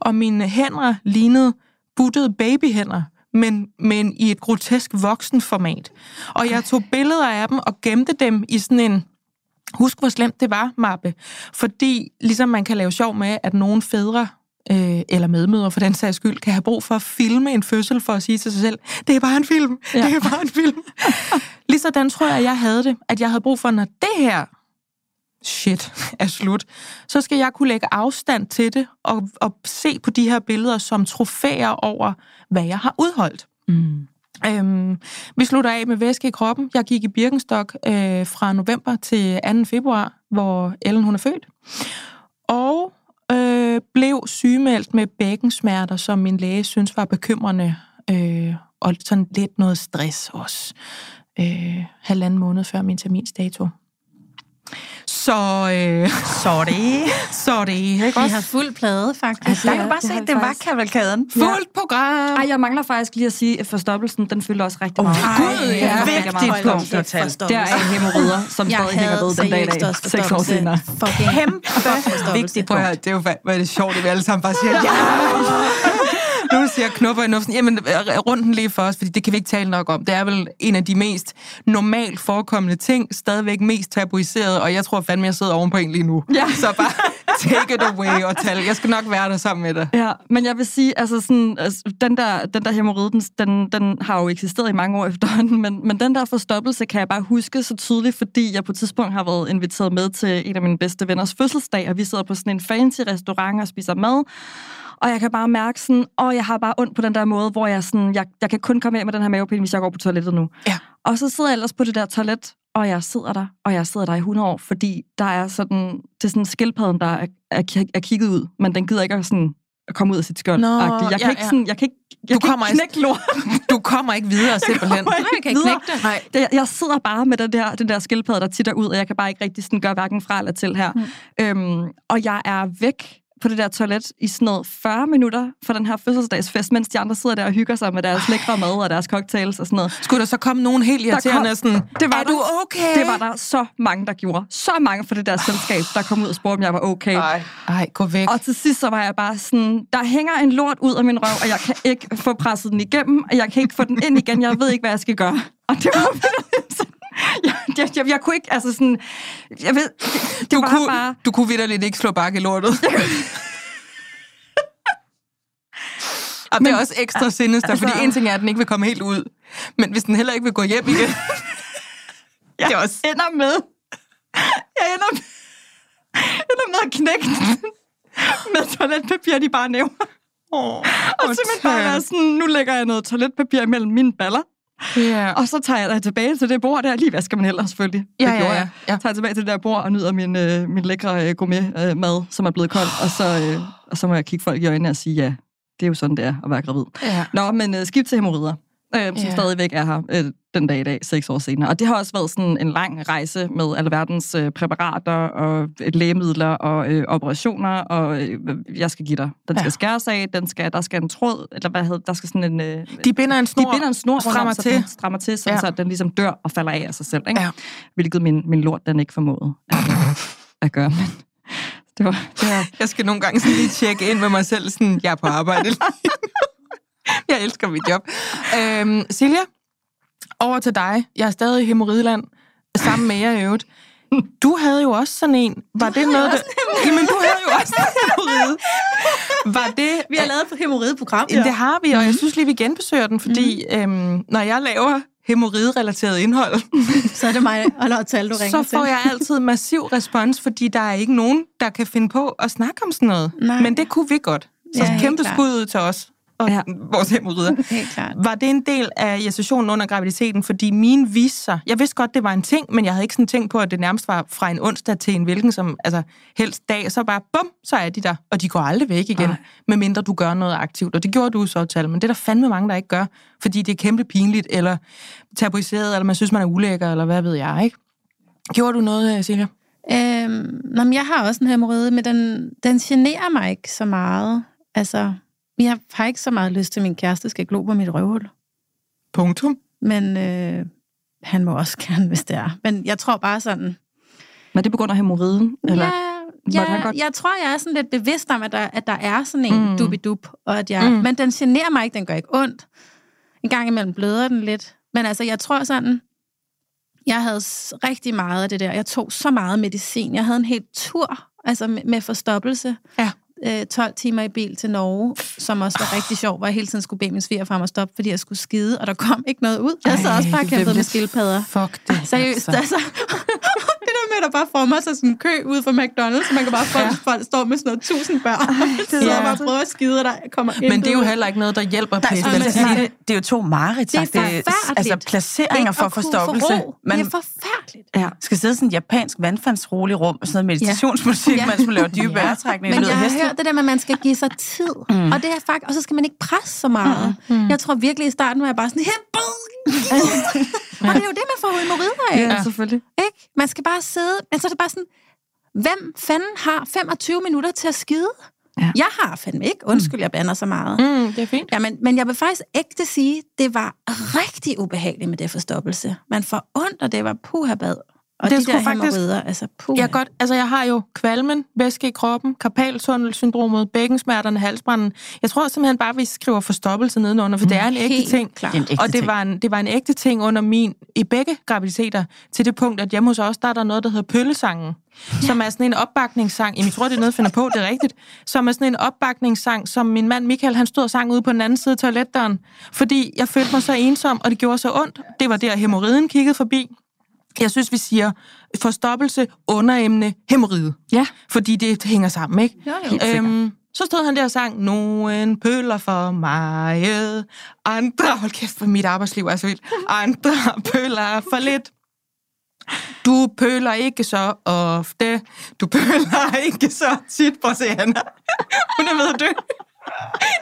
Og mine hænder lignede buttede babyhænder, men, men i et grotesk voksenformat. Og jeg tog billeder af dem og gemte dem i sådan en husk hvor slemt det var, mappe. Fordi ligesom man kan lave sjov med, at nogle fædre øh, eller medmødre for den sags skyld, kan have brug for at filme en fødsel for at sige til sig selv, det er bare en film, ja. det er bare en film. Ligesådan tror jeg, at jeg havde det, at jeg havde brug for, når det her shit er slut, så skal jeg kunne lægge afstand til det og, og se på de her billeder som trofæer over, hvad jeg har udholdt. Mm. Øhm, vi slutter af med væske i kroppen. Jeg gik i Birkenstock øh, fra november til 2. februar, hvor Ellen hun er født. Og øh, blev sygemeldt med bækkensmerter, som min læge synes var bekymrende. Øh, og sådan lidt noget stress også. Øh, halvanden måned før min terminsdato. Så, øh, Sorry. så det ikke Vi har fuld plade, faktisk. Altså, der kan Ja, bare det se, vi det var kavalkaden. Fuldt program! Ej, jeg mangler faktisk lige at sige, at forstoppelsen, den fylder også rigtig Åh, meget. Gud, ja. Jeg Vigtigt meget punkt at. Der er hemorrider, som jeg stadig hænger ved den dag i dag, seks år senere. Fucking Kæmpe vigtigt punkt. det er jo hvor er det sjovt, at vi alle sammen bare siger, ja! Nu siger knupper i nufsen, jamen øh, rund den lige for os, fordi det kan vi ikke tale nok om. Det er vel en af de mest normalt forekommende ting, stadigvæk mest tabuiseret, og jeg tror fandme, jeg sidder oven på en lige nu. Ja. Så bare take it away og tal. Jeg skal nok være der sammen med dig. Ja, men jeg vil sige, altså sådan, altså, den der, den der hemorrhide, den, den, den har jo eksisteret i mange år efterhånden, men, men den der forstoppelse kan jeg bare huske så tydeligt, fordi jeg på et tidspunkt har været inviteret med til en af mine bedste venners fødselsdag, og vi sidder på sådan en fancy restaurant og spiser mad, og jeg kan bare mærke sådan, åh, jeg har bare ondt på den der måde, hvor jeg sådan, jeg, jeg kan kun komme af med den her mavepine, hvis jeg går på toilettet nu. Ja. Og så sidder jeg ellers på det der toilet, og jeg sidder der, og jeg sidder der i 100 år, fordi der er sådan, det er sådan skildpadden, der er, er, er kigget ud, men den gider ikke at, sådan, at komme ud af sit skjold. Nå, jeg kan ja, ikke sådan, jeg kan ikke, jeg Du kan kommer ikke knække lort. Du kommer ikke videre simpelthen. kommer Nej, jeg kan ikke knække det. Nej. Det- Jeg sidder bare med den der, den der skildpadde, der titter ud, og jeg kan bare ikke rigtig sådan gøre hverken fra eller til her. Mm. Øhm, og jeg er væk på det der toilet i sådan noget 40 minutter for den her fødselsdagsfest, mens de andre sidder der og hygger sig med deres lækre mad og deres cocktails og sådan noget. Skulle der så komme nogen helt irriterende kom- sådan, det var er der. du okay? Det var der så mange, der gjorde. Så mange fra det der selskab, der kom ud og spurgte, om jeg var okay. Ej, ej, gå væk. Og til sidst så var jeg bare sådan, der hænger en lort ud af min røv, og jeg kan ikke få presset den igennem, og jeg kan ikke få den ind igen. Jeg ved ikke, hvad jeg skal gøre. Og det var sådan, jeg, jeg, jeg, jeg kunne ikke, altså sådan, jeg ved, det, det Du var kunne, bare, du kunne vidderligt ikke slå bakke i lortet. Og det er også ekstra sinister, altså, fordi en ting er, at den ikke vil komme helt ud. Men hvis den heller ikke vil gå hjem igen... jeg det er også... ender med, jeg ender med, ender med at knække den med toiletpapir, de bare nævner. Oh, Og simpelthen bare være sådan, nu lægger jeg noget toiletpapir mellem mine baller, Ja. og så tager jeg dig tilbage til det bord der. Lige vasker man heller selvfølgelig. Ja, det ja, gjorde ja, jeg. ja. tager tilbage til det der bord og nyder min, øh, min lækre øh, gourmet øh, som er blevet kold. Og så, øh, og så må jeg kigge folk i øjnene og sige, ja, det er jo sådan, det er at være gravid. Ja. Nå, men øh, skib til hemorrider, øh, som Ja. stadigvæk er her øh, den dag i dag, seks år senere. Og det har også været sådan en lang rejse med alle verdens øh, præparater og øh, lægemidler og øh, operationer, og øh, jeg skal give dig. Den skal Ja. skæres af, den skal, der skal en tråd, eller hvad hedder der skal sådan en... Øh, De binder en snor, de binder en snor strammer til. den strammer til, sådan, ja. så den ligesom dør og falder af af sig selv. Ikke? Ja. Hvilket min, min lort, den ikke formåede at, at gøre. Men det var, det var, Jeg skal nogle gange sådan lige tjekke ind med mig selv, sådan, jeg er på arbejde. jeg elsker mit job. Øhm, Silja, over til dig. Jeg er stadig i Hemorrideland, sammen med jer i øvrigt. Du havde jo også sådan en. Var det noget, der... Jamen, du havde jo også en hemorride. Var det... Vi har lavet et hemorrideprogram. Ja. Det har vi, og jeg synes lige, vi genbesøger den, fordi mm. øhm, når jeg laver hemorride-relateret indhold, så er det mig og Lotte du ringer så får jeg altid massiv respons, fordi der er ikke nogen, der kan finde på at snakke om sådan noget. Nej. Men det kunne vi godt. Så Ja, kæmpe skud ud til os og ja. vores hemorrider. Var det en del af gestationen under graviditeten? Fordi mine viste sig... Jeg vidste godt, det var en ting, men jeg havde ikke sådan tænkt på, at det nærmest var fra en onsdag til en hvilken som altså, helst dag. Så bare bum, så er de der. Og de går aldrig væk igen, Nej. medmindre du gør noget aktivt. Og det gjorde du så, Tal. Men det er der fandme mange, der ikke gør, fordi det er kæmpe pinligt, eller tabuiseret, eller man synes, man er ulækker, eller hvad ved jeg, ikke? Gjorde du noget, øh, Silja? Øhm, nå, men jeg har også en hemorrhoide, men den, den generer mig ikke så meget. Altså, jeg har ikke så meget lyst til, at min kæreste skal glo på mit røvhul. Punktum. Men øh, han må også gerne, hvis det er. Men jeg tror bare sådan... Men det begynder hemorriden? Eller? Ja, ja, godt- jeg tror, jeg er sådan lidt bevidst om, at der, at der er sådan en Mm. dubidup, og at jeg, Mm. men den generer mig ikke, den gør ikke ondt. En gang imellem bløder den lidt. Men altså, jeg tror sådan, jeg havde rigtig meget af det der. Jeg tog så meget medicin. Jeg havde en helt tur, altså med, med forstoppelse. Ja. Øh, 12 timer i bil til Norge, som også var rigtig sjov, hvor jeg hele tiden skulle bede min svigerfar om at stoppe, fordi jeg skulle skide, og der kom ikke noget ud. Jeg sad også bare og kæmpede med skildpadder. Fuck det. Seriøst, altså. det der med, at der bare former sig sådan en kø ude for McDonald's, så man kan bare få, Ja. folk står med sådan noget tusind børn. det sidder Ja. og bare prøver at skide, og der kommer Men det er jo heller ikke noget, der hjælper at sige, nej. det, det er jo to mareridt, Det er sagt. Det forfærdeligt. altså placeringer for forstoppelse. ro. Man Det er forfærdeligt. Ja. skal sidde i sådan en japansk vandfandsrolig rum, og sådan noget meditationsmusik, Ja. mens man laver dybe Ja. vejrtrækninger. Men jeg har hørt det der med, at man skal give sig tid. Mm. Og det er faktisk, og så skal man ikke presse så meget. Mm. Jeg tror virkelig i starten var jeg bare sådan, "Hep, bum." og det er jo det, man får hemorrider af. Ja, selvfølgelig. Ikke? Man skal bare sidde, men så er det bare sådan, hvem fanden har 25 minutter til at skide? Ja. Jeg har fandme ikke. Undskyld, jeg bander så meget. Mm, det er fint. Ja, men, men jeg vil faktisk ægte sige, det var rigtig ubehageligt med det forstoppelse. Man får ondt, og det var puhabad. Og Det de der faktisk- altså puha. Jeg, godt, altså jeg har jo kvalmen, væske i kroppen, karpaltunnelsyndromet, bækkensmerterne, halsbranden. Jeg tror simpelthen bare, vi skriver forstoppelse nedenunder, for det er en ægte ting. klart. Det en ægte Og det var, en, det var en ægte ting under min, i begge graviditeter, til det punkt, at hjemme hos os, der er der noget, der hedder pøllesangen, ja. som er sådan en opbakningssang. Jamen, jeg tror, det er noget, finder på, det er rigtigt. Som er sådan en opbakningssang, som min mand Michael, han stod og sang ude på den anden side af toiletdøren, fordi jeg følte mig så ensom, og det gjorde så ondt. Det var der, hemorriden kiggede forbi. Jeg synes, vi siger forstoppelse, underemne, hemorride. Ja. Fordi det hænger sammen, ikke? Jo, jo. Øhm, så stod han der og sang, nogen pøller for mig, andre, hold kæft, for mit arbejdsliv er så vildt, andre pøller for lidt. Du pøler ikke så ofte, du pøler ikke så tit. Prøv at se, Anna. Hun er ved at dø.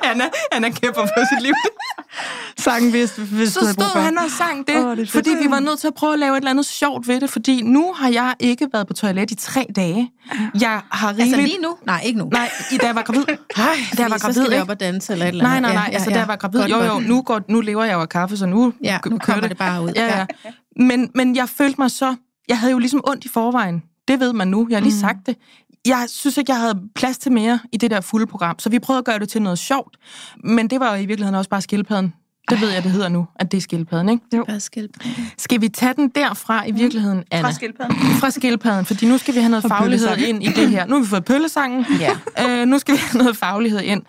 Anna, Anna kæmper for sit liv. Sangen, hvis, hvis Så stod han og sang det, oh, det fordi vi var nødt til at prøve at lave et eller andet sjovt ved det, fordi nu har jeg ikke været på toilet i tre dage. Jeg har rigeligt... Altså lige nu? Nej, ikke nu. Nej, i da jeg var gravid. Nej, da jeg var Fordi så gravid, skal op og danse eller et eller Nej, andet. nej, nej. Ja, ja, altså, ja. da jeg var gravid, Godt, jo, jo, nu, går, nu lever jeg jo af kaffe, så nu Ja, nu kører kommer det bare ud. Ja, ja. Ja. Men, men jeg følte mig så... Jeg havde jo ligesom ondt i forvejen. Det ved man nu. Jeg har lige Mm. sagt det. Jeg synes ikke, jeg havde plads til mere i det der fulde program, så vi prøvede at gøre det til noget sjovt. Men det var jo i virkeligheden også bare skildpadden. Det ved jeg, det hedder nu, at det er skildpadden, ikke? Bare skildpadde. Skal vi tage den derfra i virkeligheden, Anna? Fra skildpadden. Fra skildpadden, fordi nu skal vi have noget Og faglighed ind i det her. Nu har vi fået pøllesangen. Ja. Øh, nu skal vi have noget faglighed ind.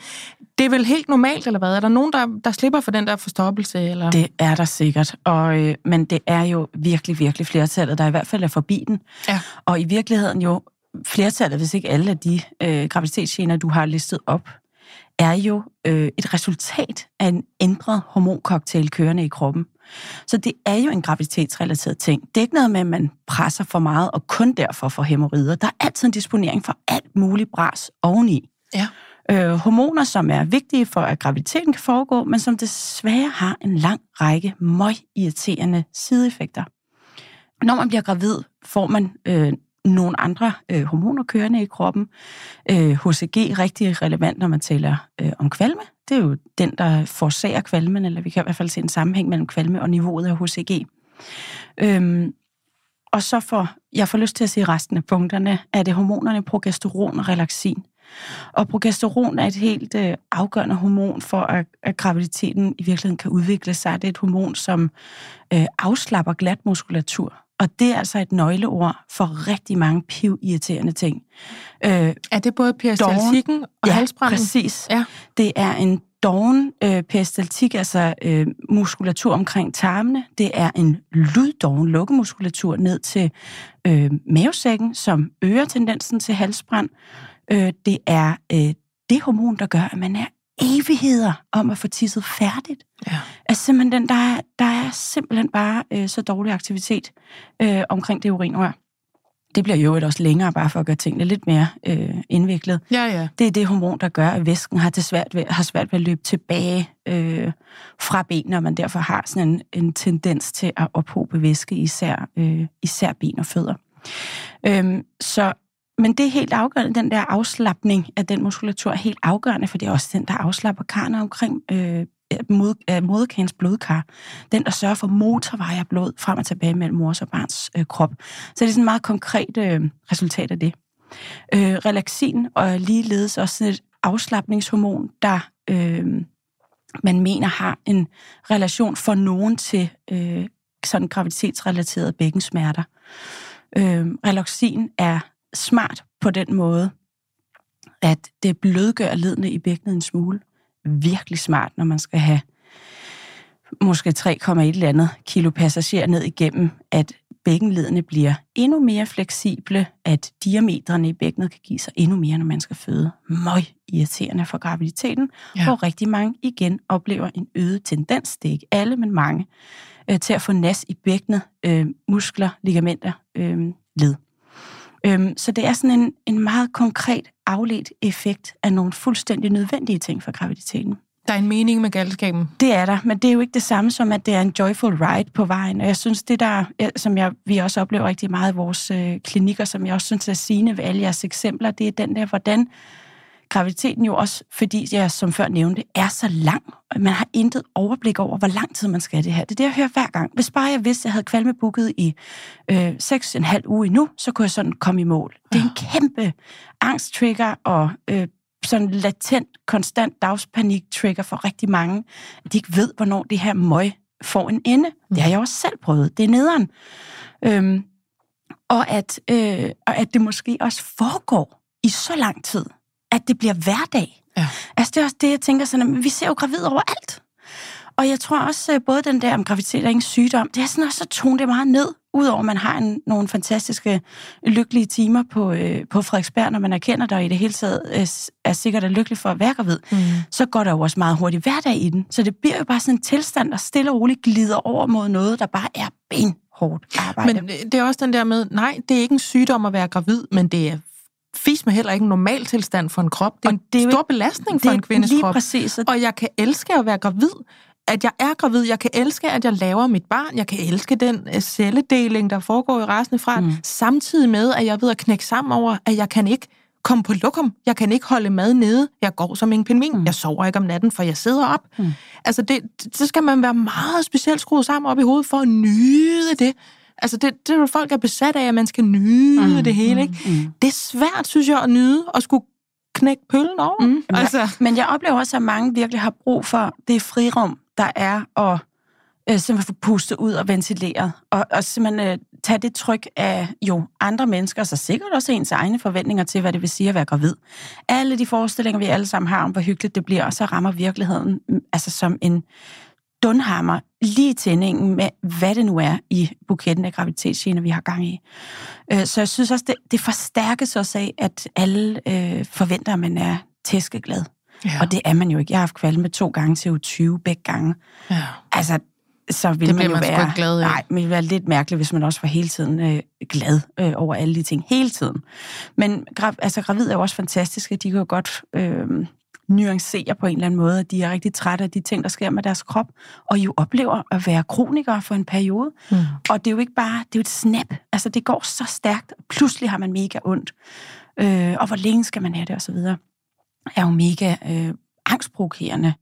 Det er vel helt normalt, eller hvad? Er der nogen, der, der slipper for den der forstoppelse? Eller? Det er der sikkert, og, øh, men det er jo virkelig, virkelig flertallet, der i hvert fald er forbi den. Ja. Og i virkeligheden jo, flertallet, hvis ikke alle af de øh, graviditetsgener, du har listet op, er jo øh, et resultat af en ændret hormoncocktail kørende i kroppen. Så det er jo en graviditetsrelateret ting. Det er ikke noget med, at man presser for meget, og kun derfor får hemorrider. Der er altid en disponering for alt muligt bras oveni. Ja. Øh, hormoner, som er vigtige for, at graviditeten kan foregå, men som desværre har en lang række møg-irriterende sideeffekter. Når man bliver gravid, får man øh, nogle andre øh, hormoner kørende i kroppen. Øh, HCG er rigtig relevant, når man taler øh, om kvalme. Det er jo den, der forårsager kvalmen, eller vi kan i hvert fald se en sammenhæng mellem kvalme og niveauet af HCG. Øhm, og så får jeg får lyst til at sige resten af punkterne, er det hormonerne progesteron og relaxin. Og progesteron er et helt øh, afgørende hormon for, at, at graviditeten i virkeligheden kan udvikle sig. Det er et hormon, som øh, afslapper glat muskulatur. Og det er altså et nøgleord for rigtig mange piv-irriterende ting. Øh, er det både peristaltikken og ja, halsbranden? præcis. Ja. Det er en doven øh, peristaltik, altså øh, muskulatur omkring tarmene. Det er en lyddoven lukkemuskulatur ned til øh, mavesækken, som øger tendensen til halsbrand. Øh, det er øh, det hormon, der gør, at man er evigheder om at få tisset færdigt. Ja. Altså simpelthen, den, der, er, der er simpelthen bare øh, så dårlig aktivitet øh, omkring det urinrør. Det bliver jo også længere, bare for at gøre tingene lidt mere øh, indviklet. Ja, ja. Det er det hormon, der gør, at væsken har, til svært ved, har svært ved at løbe tilbage øh, fra benene, og man derfor har sådan en, en tendens til at ophobe væske, især, øh, især ben og fødder. Øhm, så men det er helt afgørende, den der afslappning af den muskulatur er helt afgørende, for det er også den, der afslapper karne omkring øh, mod, øh, moderkagens blodkar. Den, der sørger for motorveje af blod frem og tilbage mellem mors og barns øh, krop. Så det er sådan et meget konkret øh, resultat af det. Øh, relaxin og ligeledes også sådan et afslappningshormon, der øh, man mener har en relation for nogen til øh, sådan graviditetsrelaterede bækkensmerter. Øh, relaxin er smart på den måde, at det blødgør ledene i bækkenet en smule. Virkelig smart, når man skal have måske 3,1 eller andet kilo passager ned igennem, at bækkenledene bliver endnu mere fleksible, at diametrene i bækkenet kan give sig endnu mere, når man skal føde. Møg irriterende for graviditeten, ja. hvor rigtig mange igen oplever en øget tendens, det er ikke alle, men mange, øh, til at få nas i bækkenet, øh, muskler, ligamenter, øh, led. Øhm, så det er sådan en, en meget konkret afledt effekt af nogle fuldstændig nødvendige ting for graviditeten. Der er en mening med galskaben. Det er der, men det er jo ikke det samme som, at det er en joyful ride på vejen. Og jeg synes, det der, som jeg, vi også oplever rigtig meget i vores øh, klinikker, som jeg også synes er sigende ved alle jeres eksempler, det er den der, hvordan graviditeten jo også, fordi jeg som før nævnte, er så lang. Man har intet overblik over, hvor lang tid man skal det her. Det er det, jeg hører hver gang. Hvis bare jeg vidste, at jeg havde kvalmebooket i øh, 6,5 uge endnu, så kunne jeg sådan komme i mål. Det er en kæmpe angsttrigger og øh, sådan latent, konstant dagspanik-trigger for rigtig mange, at de ikke ved, hvornår det her møg får en ende. Det har jeg også selv prøvet. Det er nederen. Øhm, og, at, øh, og at det måske også foregår i så lang tid at det bliver hverdag. Ja. Altså, det er også det, jeg tænker sådan, at vi ser jo gravid overalt. Og jeg tror også, øh, både den der om graviditet og ingen sygdom, det er sådan også at tone det meget ned, udover at man har en, nogle fantastiske, lykkelige timer på, øh, på Frederiksberg, når man erkender dig i det hele taget øh, er sikkert og lykkelig for at være gravid, mm. så går der jo også meget hurtigt hverdag i den. Så det bliver jo bare sådan en tilstand, der stille og roligt glider over mod noget, der bare er benhårdt arbejde. Men det er også den der med, nej, det er ikke en sygdom at være gravid, men det er fis med heller ikke en normal tilstand for en krop. Det er og en det er stor belastning for en kvindes lige krop. Præcis. Og jeg kan elske at være gravid. At jeg er gravid. Jeg kan elske, at jeg laver mit barn. Jeg kan elske den øh, celledeling, der foregår i resten fra. Mm. Samtidig med, at jeg ved at knække sammen over, at jeg kan ikke komme på lokum. Jeg kan ikke holde mad nede. Jeg går som en pingvin. Mm. Jeg sover ikke om natten, for jeg sidder op. Mm. Altså, det, så skal man være meget specielt skruet sammen op i hovedet for at nyde det. Altså, det, det er jo folk er besat af, at man skal nyde mm, det hele, ikke? Mm, mm. Det er svært, synes jeg, at nyde og skulle knække pøllen over. Mm. Altså. Ja. Men jeg oplever også, at mange virkelig har brug for det frirum, der er at øh, simpelthen få pustet ud og ventileret. Og, og simpelthen øh, tage det tryk af jo andre mennesker, så sikkert også ens egne forventninger til, hvad det vil sige at være gravid. Alle de forestillinger, vi alle sammen har om, hvor hyggeligt det bliver, og så rammer virkeligheden mm, altså som en dunhammer lige tændingen med, hvad det nu er i buketten af graviditetsgener, vi har gang i. Øh, så jeg synes også, det, det forstærkes også af, at alle øh, forventer, at man er tæskeglad. Ja. Og det er man jo ikke. Jeg har haft kvalme to gange til 20 begge gange. Ja. Altså, så vil det man jo man være, glad, ja. nej, men det være lidt mærkeligt, hvis man også var hele tiden øh, glad øh, over alle de ting. Hele tiden. Men altså, gravid er jo også fantastiske. De kan jo godt... Øh, nuancere på en eller anden måde, at de er rigtig trætte af de ting, der sker med deres krop, og jo oplever at være kronikere for en periode. Mm. Og det er jo ikke bare, det er jo et snap. Altså, det går så stærkt, og pludselig har man mega ondt. Øh, og hvor længe skal man have det, og så videre, er jo mega øh, angstprovokerende.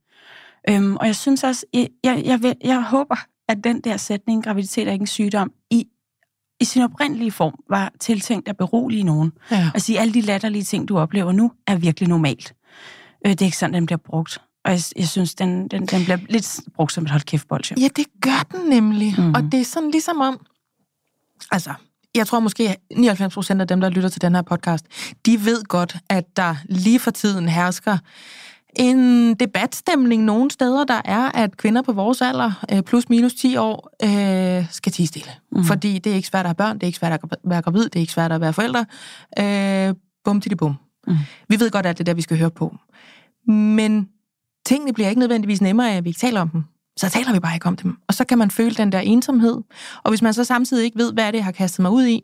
Øhm, og jeg synes også, jeg, jeg, jeg, jeg håber, at den der sætning, graviditet er ikke en sygdom, i i sin oprindelige form var tiltænkt at berolige nogen. Ja. Sige, alle de latterlige ting, du oplever nu, er virkelig normalt. Øh, det er ikke sådan, den bliver brugt. Og jeg, jeg synes, den, den, den bliver lidt brugt som et hold kæft bolsje. Ja, det gør den nemlig. Mm. Og det er sådan ligesom om... Altså, jeg tror måske 99 procent af dem, der lytter til den her podcast, de ved godt, at der lige for tiden hersker en debatstemning nogle steder, der er, at kvinder på vores alder, øh, plus minus 10 år, øh, skal tige stille. Mm. Fordi det er ikke svært at have børn, det er ikke svært at være gravid, det er ikke svært at være forældre. Øh, bum, til bum. Mm. Vi ved godt, at det er der, vi skal høre på. Men tingene bliver ikke nødvendigvis nemmere af, at vi ikke taler om dem. Så taler vi bare ikke om dem. Og så kan man føle den der ensomhed. Og hvis man så samtidig ikke ved, hvad er det, jeg har kastet mig ud i,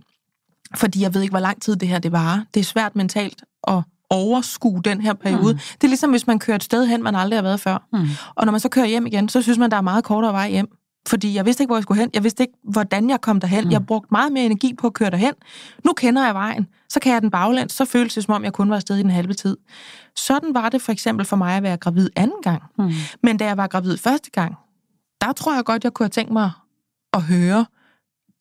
fordi jeg ved ikke, hvor lang tid det her det varer. Det er svært mentalt at overskue den her periode. Mm. Det er ligesom, hvis man kører et sted hen, man aldrig har været før. Mm. Og når man så kører hjem igen, så synes man, der er meget kortere vej hjem. Fordi jeg vidste ikke, hvor jeg skulle hen. Jeg vidste ikke, hvordan jeg kom derhen. Mm. Jeg brugte meget mere energi på at køre derhen. Nu kender jeg vejen. Så kan jeg den baglæns. Så føles det, som om jeg kun var afsted i den halve tid. Sådan var det for eksempel for mig at være gravid anden gang. Mm. Men da jeg var gravid første gang, der tror jeg godt, jeg kunne have tænkt mig at høre,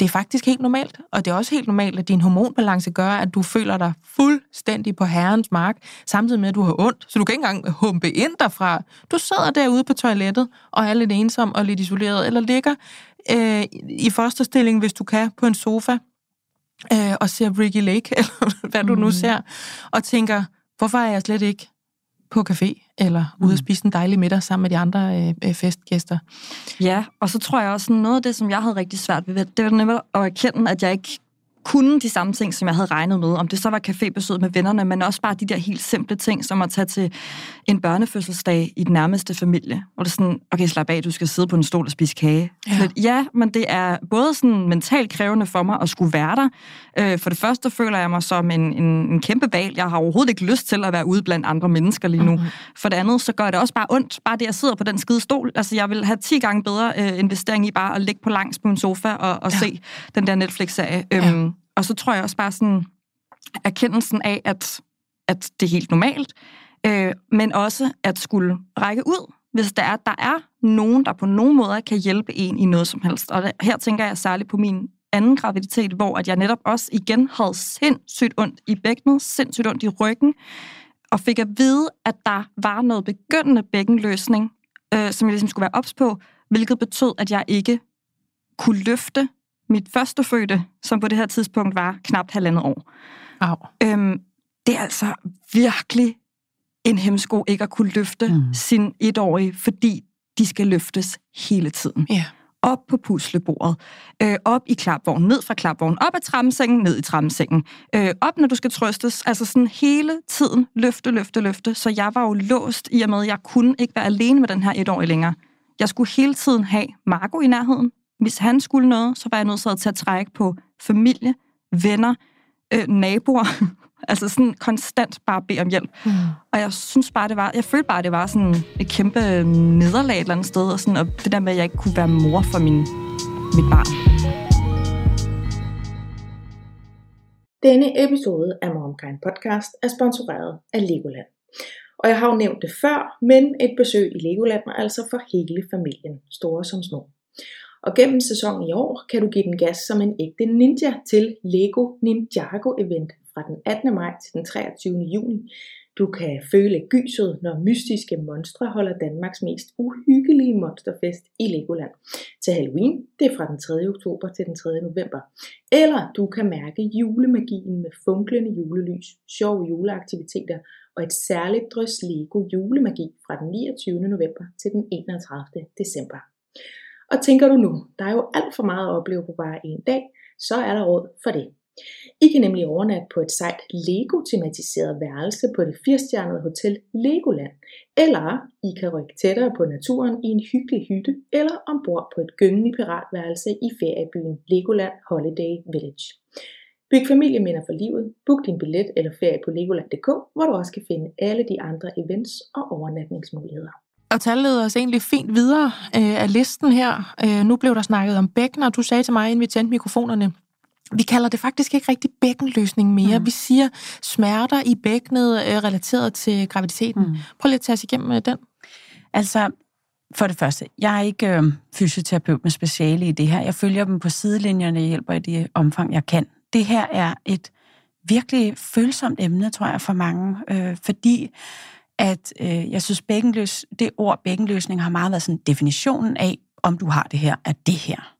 det er faktisk helt normalt, og det er også helt normalt, at din hormonbalance gør, at du føler dig fuldstændig på herrens mark, samtidig med, at du har ondt, så du kan ikke engang humpe ind derfra. Du sidder derude på toilettet og er lidt ensom og lidt isoleret, eller ligger øh, i fosterstilling, hvis du kan, på en sofa øh, og ser Ricky Lake, eller hvad du nu ser, og tænker, hvorfor er jeg slet ikke på café, eller ude at spise en dejlig middag sammen med de andre øh, festgæster. Ja, og så tror jeg også, noget af det, som jeg havde rigtig svært ved, det var nemlig at erkende, at jeg ikke kunne de samme ting, som jeg havde regnet med. Om det så var cafébesøg med vennerne, men også bare de der helt simple ting, som at tage til en børnefødselsdag i den nærmeste familie. Og det er sådan, okay, slap af, du skal sidde på en stol og spise kage. Ja. Lidt, ja men det er både sådan mentalt krævende for mig at skulle være der. Øh, for det første føler jeg mig som en, en, en kæmpe valg. Jeg har overhovedet ikke lyst til at være ude blandt andre mennesker lige nu. Mm-hmm. For det andet, så gør det også bare ondt. Bare det, at jeg sidder på den skide stol. Altså, jeg vil have 10 gange bedre øh, investering i bare at ligge på langs på en sofa og, og ja. se den der Netflix-serie. Ja. Og så tror jeg også bare sådan, erkendelsen af, at, at det er helt normalt, øh, men også at skulle række ud, hvis der er, der er nogen, der på nogen måde kan hjælpe en i noget som helst. Og der, her tænker jeg særligt på min anden graviditet, hvor at jeg netop også igen havde sindssygt ondt i bækkenet, sindssygt ondt i ryggen, og fik at vide, at der var noget begyndende bækkenløsning, øh, som jeg ligesom skulle være ops på, hvilket betød, at jeg ikke kunne løfte mit første fødte, som på det her tidspunkt var knap halvandet år. Au. Øhm, det er altså virkelig en hemsko ikke at kunne løfte mm. sin etårige, fordi de skal løftes hele tiden. Ja. Op på puslebordet, øh, op i klapvognen, ned fra klapvognen, op ad trammesengen, ned i trammesengen, øh, op når du skal trøstes, altså sådan hele tiden løfte, løfte, løfte. Så jeg var jo låst i og med, at jeg kunne ikke være alene med den her etårige længere. Jeg skulle hele tiden have Marco i nærheden, hvis han skulle noget, så var jeg nødt til at trække på familie, venner, øh, naboer. altså sådan konstant bare bede om hjælp. Mm. Og jeg synes bare, det var, jeg følte bare, det var sådan et kæmpe nederlag et eller andet sted. Og, sådan, og det der med, at jeg ikke kunne være mor for min, mit barn. Denne episode af Momkind Podcast er sponsoreret af Legoland. Og jeg har jo nævnt det før, men et besøg i Legoland er altså for hele familien, store som små. Og gennem sæsonen i år kan du give den gas som en ægte ninja til Lego Ninjago Event fra den 18. maj til den 23. juni. Du kan føle gyset, når mystiske monstre holder Danmarks mest uhyggelige monsterfest i Legoland. Til Halloween, det er fra den 3. oktober til den 3. november. Eller du kan mærke julemagien med funklende julelys, sjove juleaktiviteter og et særligt drøs Lego julemagi fra den 29. november til den 31. december. Og tænker du nu, der er jo alt for meget at opleve på bare en dag, så er der råd for det. I kan nemlig overnatte på et sejt Lego-tematiseret værelse på det firestjernede hotel Legoland, eller I kan rykke tættere på naturen i en hyggelig hytte, eller ombord på et gyngende piratværelse i feriebyen Legoland Holiday Village. Byg familieminder for livet, book din billet eller ferie på legoland.dk, hvor du også kan finde alle de andre events og overnatningsmuligheder. Og tallet leder os egentlig fint videre øh, af listen her. Øh, nu blev der snakket om bækkener, og du sagde til mig, inden vi tændte mikrofonerne, vi kalder det faktisk ikke rigtig bækkenløsning mere. Mm. Vi siger smerter i bækkenet øh, relateret til graviditeten. Mm. Prøv lige at tage os igennem øh, den. Altså, for det første, jeg er ikke øh, fysioterapeut med speciale i det her. Jeg følger dem på sidelinjerne og hjælper i det omfang, jeg kan. Det her er et virkelig følsomt emne, tror jeg, for mange, øh, fordi at øh, jeg synes, bækkenløs, det ord bækkenløsning har meget været sådan definitionen af, om du har det her, er det her.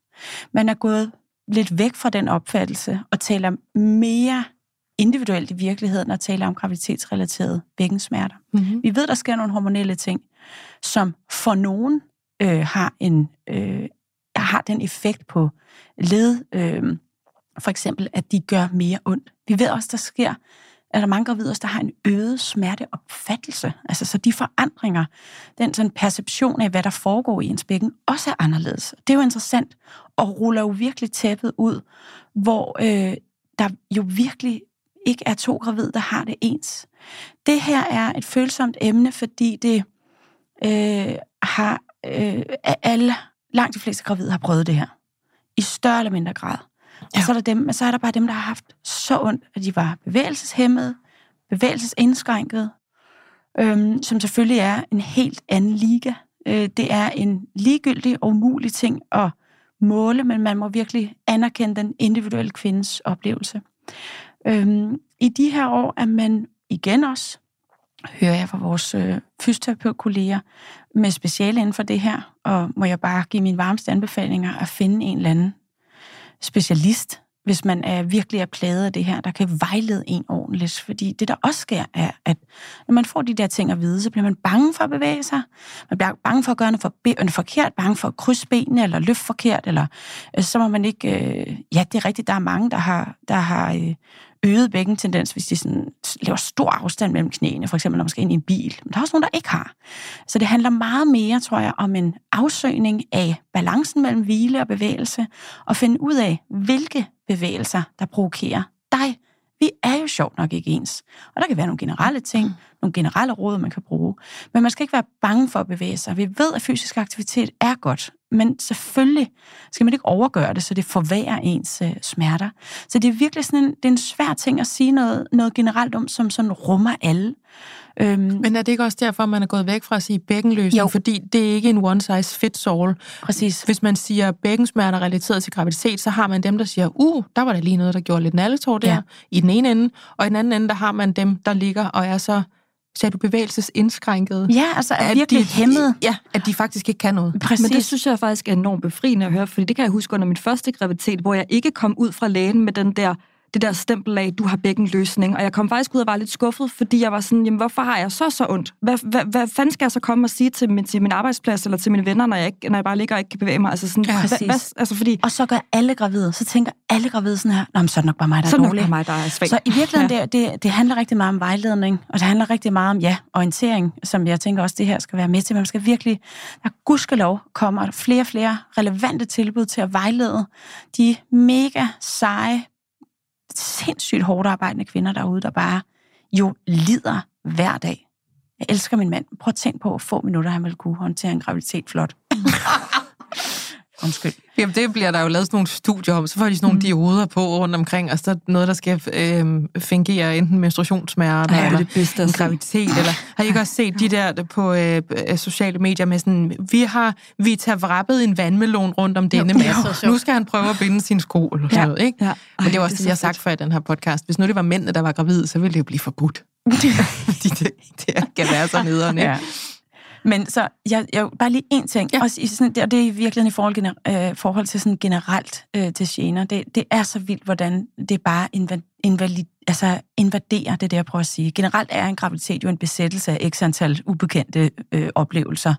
Man er gået lidt væk fra den opfattelse og taler mere individuelt i virkeligheden og taler om graviditetsrelaterede bækkensmerter. Mm-hmm. Vi ved, der sker nogle hormonelle ting, som for nogen øh, har en øh, har den effekt på led, øh, for eksempel, at de gør mere ondt. Vi ved også, der sker, er der mange gravide, der har en øget smerteopfattelse. Altså, så de forandringer, den sådan perception af, hvad der foregår i ens bækken, også er anderledes. Det er jo interessant, og ruller jo virkelig tæppet ud, hvor øh, der jo virkelig ikke er to gravide, der har det ens. Det her er et følsomt emne, fordi det øh, har øh, alle, langt de fleste gravide har prøvet det her. I større eller mindre grad. Ja. Og så er, der dem, men så er der bare dem, der har haft så ondt, at de var bevægelseshemmede, bevægelsesindskrænket, øhm, som selvfølgelig er en helt anden liga. Øh, det er en ligegyldig og umulig ting at måle, men man må virkelig anerkende den individuelle kvindes oplevelse. Øhm, I de her år er man igen også, hører jeg fra vores øh, fysioterapeutkolleger, med speciale inden for det her, og må jeg bare give mine varmeste anbefalinger at finde en eller anden specialist, hvis man er virkelig er plaget af det her, der kan vejlede en ordentligt. Fordi det, der også sker, er, at når man får de der ting at vide, så bliver man bange for at bevæge sig. Man bliver bange for at gøre noget, for, noget forkert, bange for at krydse benene, eller løfte forkert, eller øh, så må man ikke... Øh, ja, det er rigtigt, der er mange, der har, der har øh, øget bækkentendens, hvis de sådan, laver stor afstand mellem knæene, for eksempel når man skal ind i en bil. Men der er også nogen, der ikke har. Så det handler meget mere, tror jeg, om en afsøgning af balancen mellem hvile og bevægelse, og finde ud af, hvilke bevægelser, der provokerer dig. Vi er jo sjovt nok ikke ens. Og der kan være nogle generelle ting, nogle generelle råd, man kan bruge. Men man skal ikke være bange for at bevæge sig. Vi ved, at fysisk aktivitet er godt, men selvfølgelig skal man ikke overgøre det, så det forværrer ens øh, smerter. Så det er virkelig sådan en, det er en svær ting at sige noget, noget generelt om, som sådan rummer alle. Øhm, Men er det ikke også derfor, man er gået væk fra at sige bækkenløsning? Jo. Fordi det er ikke en one size fits all. Præcis. Hvis man siger bækkensmerter relateret til graviditet, så har man dem, der siger, uh, der var der lige noget, der gjorde lidt nalletår der, ja. i den ene ende. Og i den anden ende, der har man dem, der ligger og er så så er du bevægelsesindskrænket. Ja, altså er virkelig de, hæmmet. Ja, at de faktisk ikke kan noget. Præcis. Men det synes jeg faktisk er enormt befriende at høre, fordi det kan jeg huske under min første graviditet, hvor jeg ikke kom ud fra lægen med den der det der stempel af, du har bækkenløsning. Og jeg kom faktisk ud og var lidt skuffet, fordi jeg var sådan, jamen hvorfor har jeg så så ondt? Hvad, hvad, hvad fanden skal jeg så komme og sige til min, til min arbejdsplads eller til mine venner, når jeg, ikke, når jeg bare ligger og ikke kan bevæge mig? Altså sådan, ja, hvad, hvad, altså fordi, og så gør alle gravide, så tænker alle gravide sådan her, Nå, men så er det nok bare mig, der er dårlig. Så er mig, der er svag. Så i virkeligheden, ja. det, det, det handler rigtig meget om vejledning, og det handler rigtig meget om, ja, orientering, som jeg tænker også, det her skal være med til. Man skal virkelig, der gudskelov kommer flere og flere relevante tilbud til at vejlede de mega seje sindssygt hårdt arbejdende kvinder derude, der bare jo lider hver dag. Jeg elsker min mand. Prøv at tænke på, hvor få minutter han vil kunne håndtere en graviditet flot. Undskyld. Jamen, det bliver der jo lavet sådan nogle studier om. Så får de sådan nogle mm. dioder på rundt omkring, og så noget, der skal øh, fungere enten menstruationssmerter ja, eller det bedste, en graviditet. Eller, har I ikke også set de der på øh, sociale medier med sådan, vi har vi tager vrappet en vandmelon rundt om denne med. Nu skal han prøve at binde sin sko, eller sådan ja. noget, ikke? Ja. Men det var også det, jeg har sagt før i den her podcast. Hvis nu det var mændene, der var gravide, så ville det jo blive forbudt. Fordi det, det kan være så nederen, ikke? Ja. Men så, jeg, jeg bare lige en ting, ja. også i sådan, og det er virkelig i forhold, øh, forhold til sådan generelt øh, til gener. Det, det er så vildt, hvordan det bare invalid, altså invaderer det, der jeg prøver at sige. Generelt er en graviditet jo en besættelse af x antal ubekendte øh, oplevelser.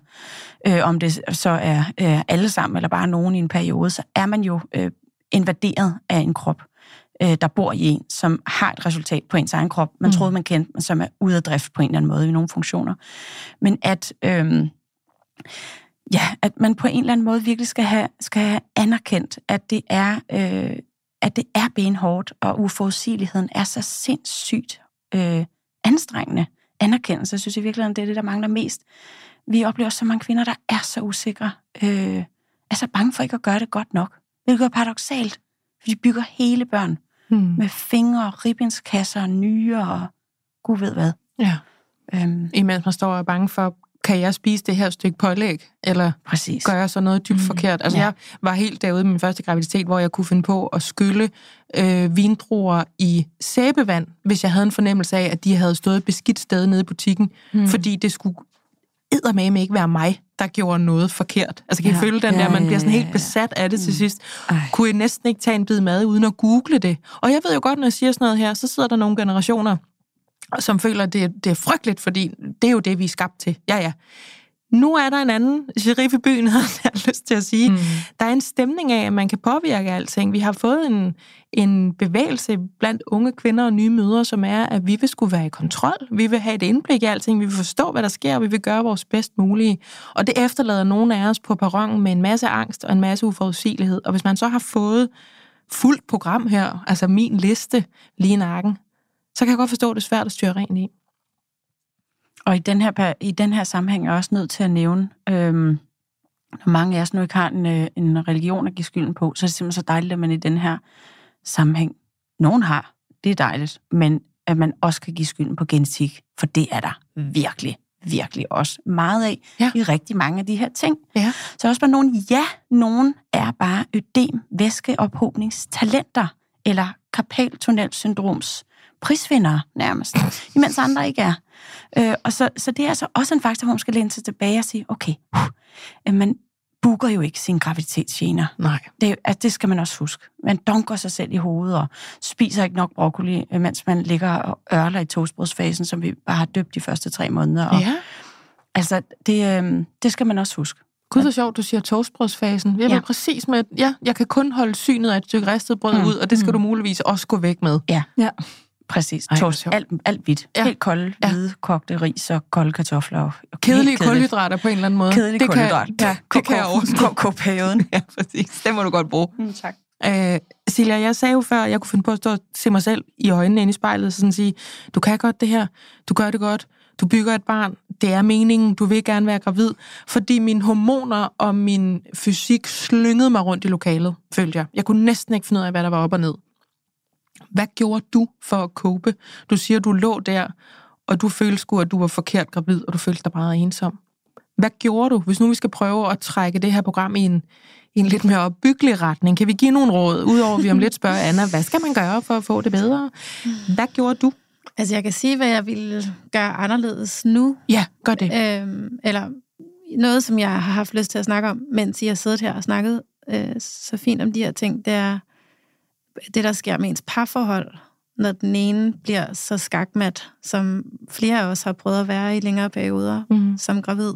Øh, om det så er øh, alle sammen, eller bare nogen i en periode, så er man jo øh, invaderet af en krop øh, der bor i en, som har et resultat på ens egen krop, man mm. troede, man kendte, men som er ude af drift på en eller anden måde i nogle funktioner. Men at, øh, ja, at man på en eller anden måde virkelig skal have, skal have anerkendt, at det er, øh, at det er benhårdt, og uforudsigeligheden er så sindssygt øh, anstrengende anerkendelse. Jeg synes i virkeligheden, det er det, der mangler mest. Vi oplever så mange kvinder, der er så usikre, øh, er så bange for ikke at gøre det godt nok. Hvilket er paradoxalt, for de bygger hele børn hmm. med fingre, ribbinskasser, nyere og gud ved hvad. Ja. Øhm. Imens man står og er bange for kan jeg spise det her stykke pålæg, eller Præcis. gør jeg så noget dybt mm. forkert? Altså, Ja. ja. jeg var helt derude i min første graviditet, hvor jeg kunne finde på at skylle øh, vindruer i sæbevand, hvis jeg havde en fornemmelse af, at de havde stået et beskidt sted nede i butikken, mm. fordi det skulle eddermame ikke være mig, der gjorde noget forkert. Altså, kan ja. I føle den Ja, der, man bliver sådan helt besat af det til sidst. Ej. Kunne jeg næsten ikke tage en bid mad, uden at google det. Og jeg ved jo godt, når jeg siger sådan noget her, så sidder der nogle generationer, som føler, at det, det er frygteligt, fordi det er jo det, vi er skabt til. Ja, ja. Nu er der en anden sheriff i byen, havde jeg lyst til at sige. Mm. Der er en stemning af, at man kan påvirke alting. Vi har fået en, en bevægelse blandt unge kvinder og nye mødre, som er, at vi vil skulle være i kontrol. Vi vil have et indblik i alting. Vi vil forstå, hvad der sker, og vi vil gøre vores bedst mulige. Og det efterlader nogle af os på perronen med en masse angst og en masse uforudsigelighed. Og hvis man så har fået fuldt program her, altså min liste lige i nakken, så kan jeg godt forstå, at det er svært at styre rent i. Og i den her, i den her sammenhæng er jeg også nødt til at nævne, øhm, når mange af os nu ikke har en, øh, en religion at give skylden på, så er det simpelthen så dejligt, at man i den her sammenhæng, nogen har, det er dejligt, men at man også kan give skylden på genetik, for det er der virkelig, virkelig også meget af Ja. i rigtig mange af de her ting. Ja. Så er også bare nogen, ja, nogen er bare ødem, væskeophobningstalenter, eller karpaltunnelsyndroms prisvindere nærmest, imens andre ikke er. Øh, og så, så det er altså også en faktor, hvor man skal læne sig tilbage og sige, okay, uh, man booker jo ikke sine graviditetsgener. Nej. Det, altså, det skal man også huske. Man dunker sig selv i hovedet og spiser ikke nok broccoli, øh, mens man ligger og ørler i toastbrødsfasen, som vi bare har døbt de første tre måneder. Og, Ja. Altså, det, øh, det skal man også huske. Gud, hvor sjovt, du siger toastbrødsfasen. Jeg Ja. præcis med, ja, jeg kan kun holde synet af et stykke ristet brød mm. ud, og det skal Mm. du muligvis også gå væk med. Ja. Ja. Præcis. Ej, Toast, alt, alt hvidt. Ja. Helt kolde, Ja. hvide, kogte ris og kolde kartofler. Og, og Kedelige kulhydrater på en eller anden måde. Kedelig det kulhydrat. Kan, ja, det kan jeg overskue. KK-perioden. Ja, præcis. Det må du godt bruge. Mm, tak. Øh, Silja, jeg sagde jo før, at jeg kunne finde på at stå og se mig selv i øjnene inde i spejlet, og sådan sige, du kan godt det her, du gør det godt, du bygger et barn, det er meningen, du vil gerne være gravid, fordi mine hormoner og min fysik slyngede mig rundt i lokalet, følte jeg. Jeg kunne næsten ikke finde ud af, hvad der var op og ned. Hvad gjorde du for at cope? Du siger, du lå der, og du følte sgu, at du var forkert gravid, og du følte dig meget ensom. Hvad gjorde du, hvis nu vi skal prøve at trække det her program i en, i en lidt mere opbyggelig retning? Kan vi give nogle råd, udover vi om lidt spørger Anna, hvad skal man gøre for at få det bedre? Hvad gjorde du? Altså, jeg kan sige, hvad jeg ville gøre anderledes nu. Ja, gør det. Øhm, eller noget, som jeg har haft lyst til at snakke om, mens I har siddet her og snakket øh, så fint om de her ting, det er det, der sker med ens parforhold, når den ene bliver så skakmat, som flere af os har prøvet at være i længere perioder Mhm. som gravid.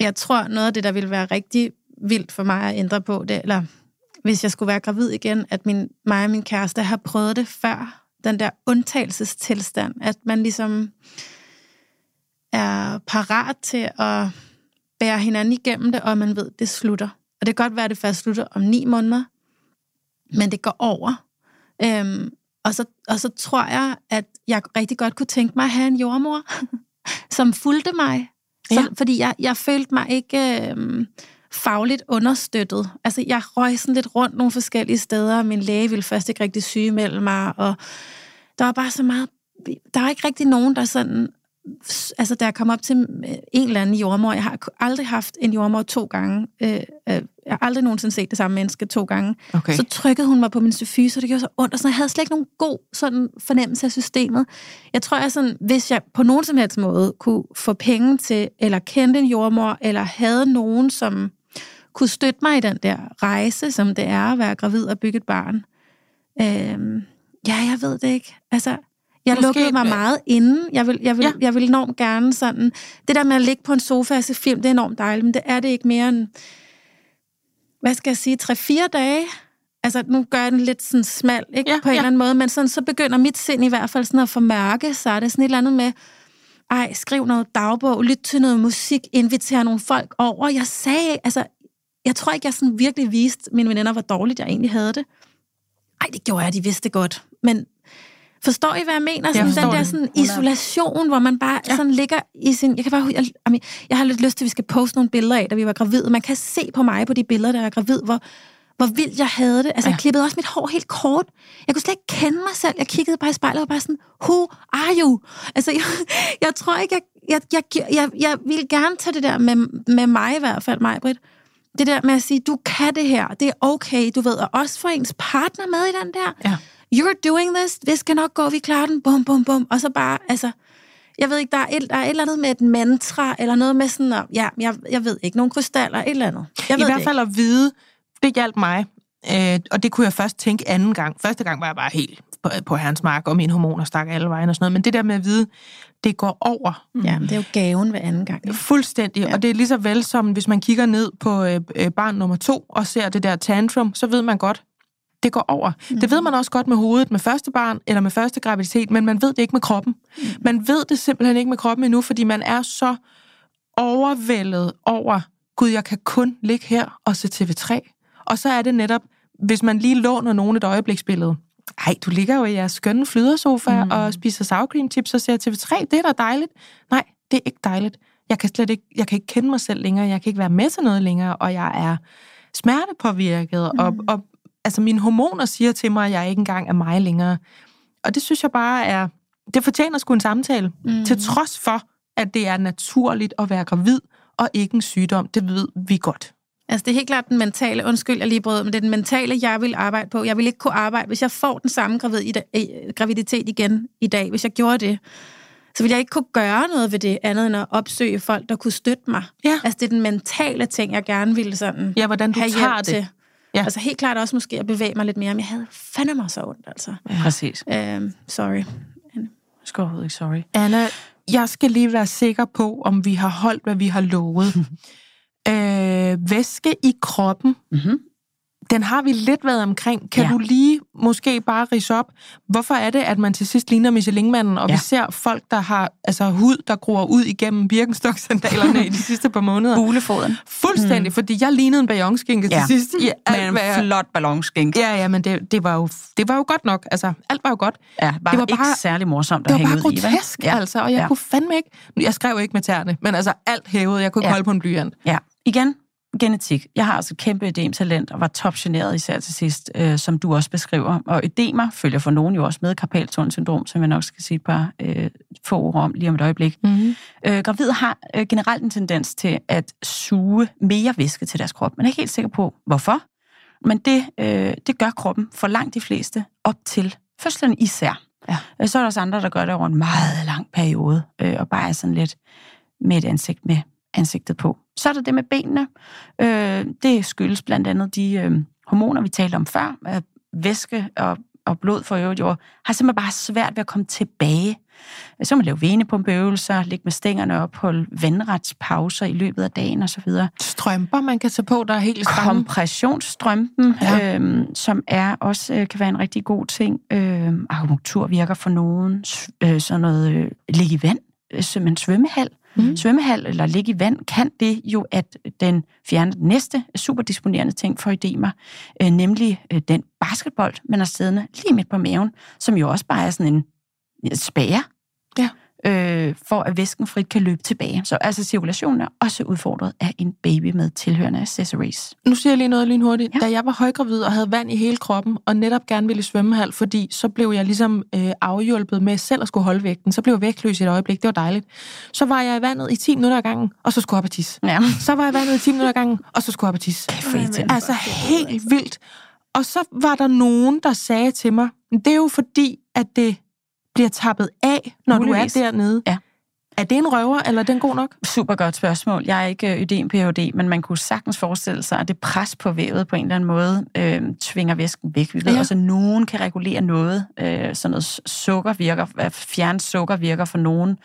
Jeg tror, noget af det, der ville være rigtig vildt for mig at ændre på det, eller hvis jeg skulle være gravid igen, at min, mig og min kæreste har prøvet det før, den der undtagelsestilstand, at man ligesom er parat til at bære hinanden igennem det, og man ved, det slutter. Og det kan godt være, at det først slutter om ni måneder, men det går over. Øhm, og, så, og så tror jeg, at jeg rigtig godt kunne tænke mig at have en jordmor, som fulgte mig. Så, Ja. Fordi jeg, jeg følte mig ikke øhm, fagligt understøttet. Altså, jeg røg sådan lidt rundt nogle forskellige steder, og min læge ville først ikke rigtig syge mellem mig, og der var bare så meget... Der var ikke rigtig nogen, der sådan... Altså, da jeg kom op til en eller anden jordmor, jeg har aldrig haft en jordmor to gange. Øh, øh, jeg har aldrig nogensinde set det samme menneske to gange. Okay. Så trykkede hun mig på min syfyse, og det gjorde så ondt, og sådan, jeg havde slet ikke nogen god sådan, fornemmelse af systemet. Jeg tror, jeg sådan, hvis jeg på nogen som helst måde kunne få penge til, eller kendte en jordmor, eller havde nogen, som kunne støtte mig i den der rejse, som det er at være gravid og bygge et barn. Øhm, ja, jeg ved det ikke. Altså, jeg Måske- lukkede mig meget inden. Jeg vil, jeg, vil, Ja. jeg vil enormt gerne sådan... Det der med at ligge på en sofa og se film, det er enormt dejligt, men det er det ikke mere end hvad skal jeg sige, 3-4 dage. Altså, nu gør jeg den lidt sådan smal, ikke? Ja, på en ja. eller anden måde, men sådan, så begynder mit sind i hvert fald sådan at formørke. Det er sådan et eller andet med, ej, skriv noget dagbog, lyt til noget musik, inviter nogle folk over. Jeg sagde, altså, jeg tror ikke, jeg sådan virkelig viste mine veninder, hvor dårligt jeg egentlig havde det. Ej, det gjorde jeg, de vidste det godt. Men forstår I, hvad jeg mener? Sådan, forstår den der det. sådan isolation, hvor man bare Ja. sådan ligger i sin... Jeg, kan bare, jeg, jeg, jeg har lidt lyst til, at vi skal poste nogle billeder af, da vi var gravide. Man kan se på mig på de billeder, der er gravid, hvor, hvor vildt jeg havde det. Altså, ja. jeg klippede også mit hår helt kort. Jeg kunne slet ikke kende mig selv. Jeg kiggede bare i spejlet og var bare sådan, who are you? Altså, jeg, jeg tror ikke, jeg, jeg, jeg, jeg, jeg vil gerne tage det der med, med mig i hvert fald, mig, Britt. Det der med at sige, du kan det her, det er okay, du ved, og også få ens partner med i den der. Ja. You're doing this, det skal nok gå, vi klarer den, bum, bum, bum. Og så bare, altså, jeg ved ikke, der er, et, der er et eller andet med et mantra, eller noget med sådan, at, ja, jeg, jeg ved ikke, nogle krystaller, et eller andet. Jeg I ved hvert det fald at vide, det hjalp mig. Øh, og det kunne jeg først tænke anden gang. Første gang var jeg bare helt på, på herrens mark, og mine hormoner stak alle vejen og sådan noget. Men det der med at vide, det går over. ikke. Ja, det er jo gaven ved anden gang. ikke? Fuldstændig. Ja. Og det er lige så vel som, hvis man kigger ned på øh, øh, barn nummer to og ser det der tantrum, så ved man godt, det går over. Mm. Det ved man også godt med hovedet med første barn eller med første graviditet, men man ved det ikke med kroppen. Mm. Man ved det simpelthen ikke med kroppen endnu, fordi man er så overvældet over, gud, jeg kan kun ligge her og se TV3. Og så er det netop, hvis man lige låner nogen et øjebliksbillede. Ej, du ligger jo i jeres skønne flydersofa mm. og spiser sour cream chips og ser TV3. Det er da dejligt. Nej, det er ikke dejligt. Jeg kan slet ikke, jeg kan ikke kende mig selv længere. Jeg kan ikke være med til noget længere, og jeg er smertepåvirket. Mm. Og, og altså, mine hormoner siger til mig, at jeg ikke engang er mig længere. Og det synes jeg bare er... Det fortjener sgu en samtale. Mm. Til trods for, at det er naturligt at være gravid, og ikke en sygdom. Det ved vi godt. Altså, det er helt klart den mentale, undskyld, jeg lige brød, men det er den mentale, jeg vil arbejde på. Jeg vil ikke kunne arbejde, hvis jeg får den samme gravid, øh, graviditet igen i dag. Hvis jeg gjorde det, så ville jeg ikke kunne gøre noget ved det, andet end at opsøge folk, der kunne støtte mig. Ja. Altså, det er den mentale ting, jeg gerne ville sådan Ja, hvordan du tager det. til. Ja. Altså, helt klart også måske at bevæge mig lidt mere, men jeg havde fandme mig så ondt, altså. Præcis. Øhm, sorry. Skal overhovedet ikke, sorry. Anna, jeg skal lige være sikker på, om vi har holdt, hvad vi har lovet. øh, væske i kroppen, Mm-hmm. Den har vi lidt været omkring. Kan Ja. du lige måske bare rise op, hvorfor er det, at man til sidst ligner Michelin-manden, og ja. Vi ser folk, der har altså hud, der gror ud igennem Birkenstock-sandalerne i de sidste par måneder? Bulefoden. Fuldstændig, mm. fordi jeg lignede en bajonskænke Ja. til sidst. I alt, en hvad flot ballonskænk. Ja, ja, men det, det, var jo, det var jo godt nok. Altså, alt var jo godt. Ja, bare, Det var ikke bare- særlig morsomt Det at var hænge bare ud i, vel? grotesk, ja. altså, og jeg Ja. ja. kunne fandme ikke... Jeg skrev ikke med tæerne, men altså alt hævede. Jeg kunne ikke Ja. holde på en blyant. Ja, igen, genetik. Jeg har altså et kæmpe ødemtalent og var topgeneret især til sidst, øh, som du også beskriver. Og ødemer følger for nogen jo også med karpaltunnelsyndrom, som jeg nok skal sige et par øh, få ord om lige om et øjeblik. Mm-hmm. Øh, gravide har øh, generelt en tendens til at suge mere væske til deres krop. Man er ikke helt sikker på, hvorfor. Men det, øh, det gør kroppen for langt de fleste op til fødslen især. Ja. Øh, Så er der også andre, der gør det over en meget lang periode, øh, og bare er sådan lidt med et ansigt med ansigtet på. Så er der det med benene. Øh, det skyldes blandt andet de øh, hormoner, vi talte om før. Øh, væske og, og blod for øvrigt jo, har simpelthen bare svært ved at komme tilbage. Så kan man lave venepumpeøvelser, ligge med stængerne op, holde vandretspauser i løbet af dagen osv. Strømper, man kan tage på, der er helt stramme. Kompressionsstrømpen, Ja. øhm, som er også øh, kan være en rigtig god ting. Øhm, akupunktur virker for nogen. Øh, sådan noget øh, ligge i vand, øh, som en svømmehal. Mm. Mm. Svømmehal eller ligge i vand kan det jo, at den fjerner den næste superdisponerende ting for ødemer, øh, nemlig øh, den basketbold, man har siddende lige midt på maven, som jo også bare er sådan en spærre, Ja. Øh, for at væsken frit kan løbe tilbage. Så altså cirkulationen er også udfordret af en baby med tilhørende accessories. Nu siger jeg lige noget lynhurtigt. Ja. Da jeg var højgravid og havde vand i hele kroppen, og netop gerne ville i svømmehal, fordi så blev jeg ligesom øh, afhjulpet med selv at skulle holde vægten. Så blev jeg vægtløs i et øjeblik. Det var dejligt. Så var jeg i vandet i 10 minutter ad gangen, og så skulle jeg op og tisse. Ja. Så var jeg i vandet i 10 minutter ad gangen, og så skulle jeg op og tisse. Altså helt vildt. Og så var der nogen, der sagde til mig, det er jo fordi, at det bliver tappet af, når Muligvis. du er dernede. Ja. Er det en røver, eller er den god nok? Super godt spørgsmål. Jeg er ikke øh, ødem PhD, men man kunne sagtens forestille sig, at det pres på vævet på en eller anden måde øh, tvinger væsken væk. Vi ved Ja. også, at nogen kan regulere noget. Øh, sådan noget sukker virker, at fjerne sukker virker for nogen,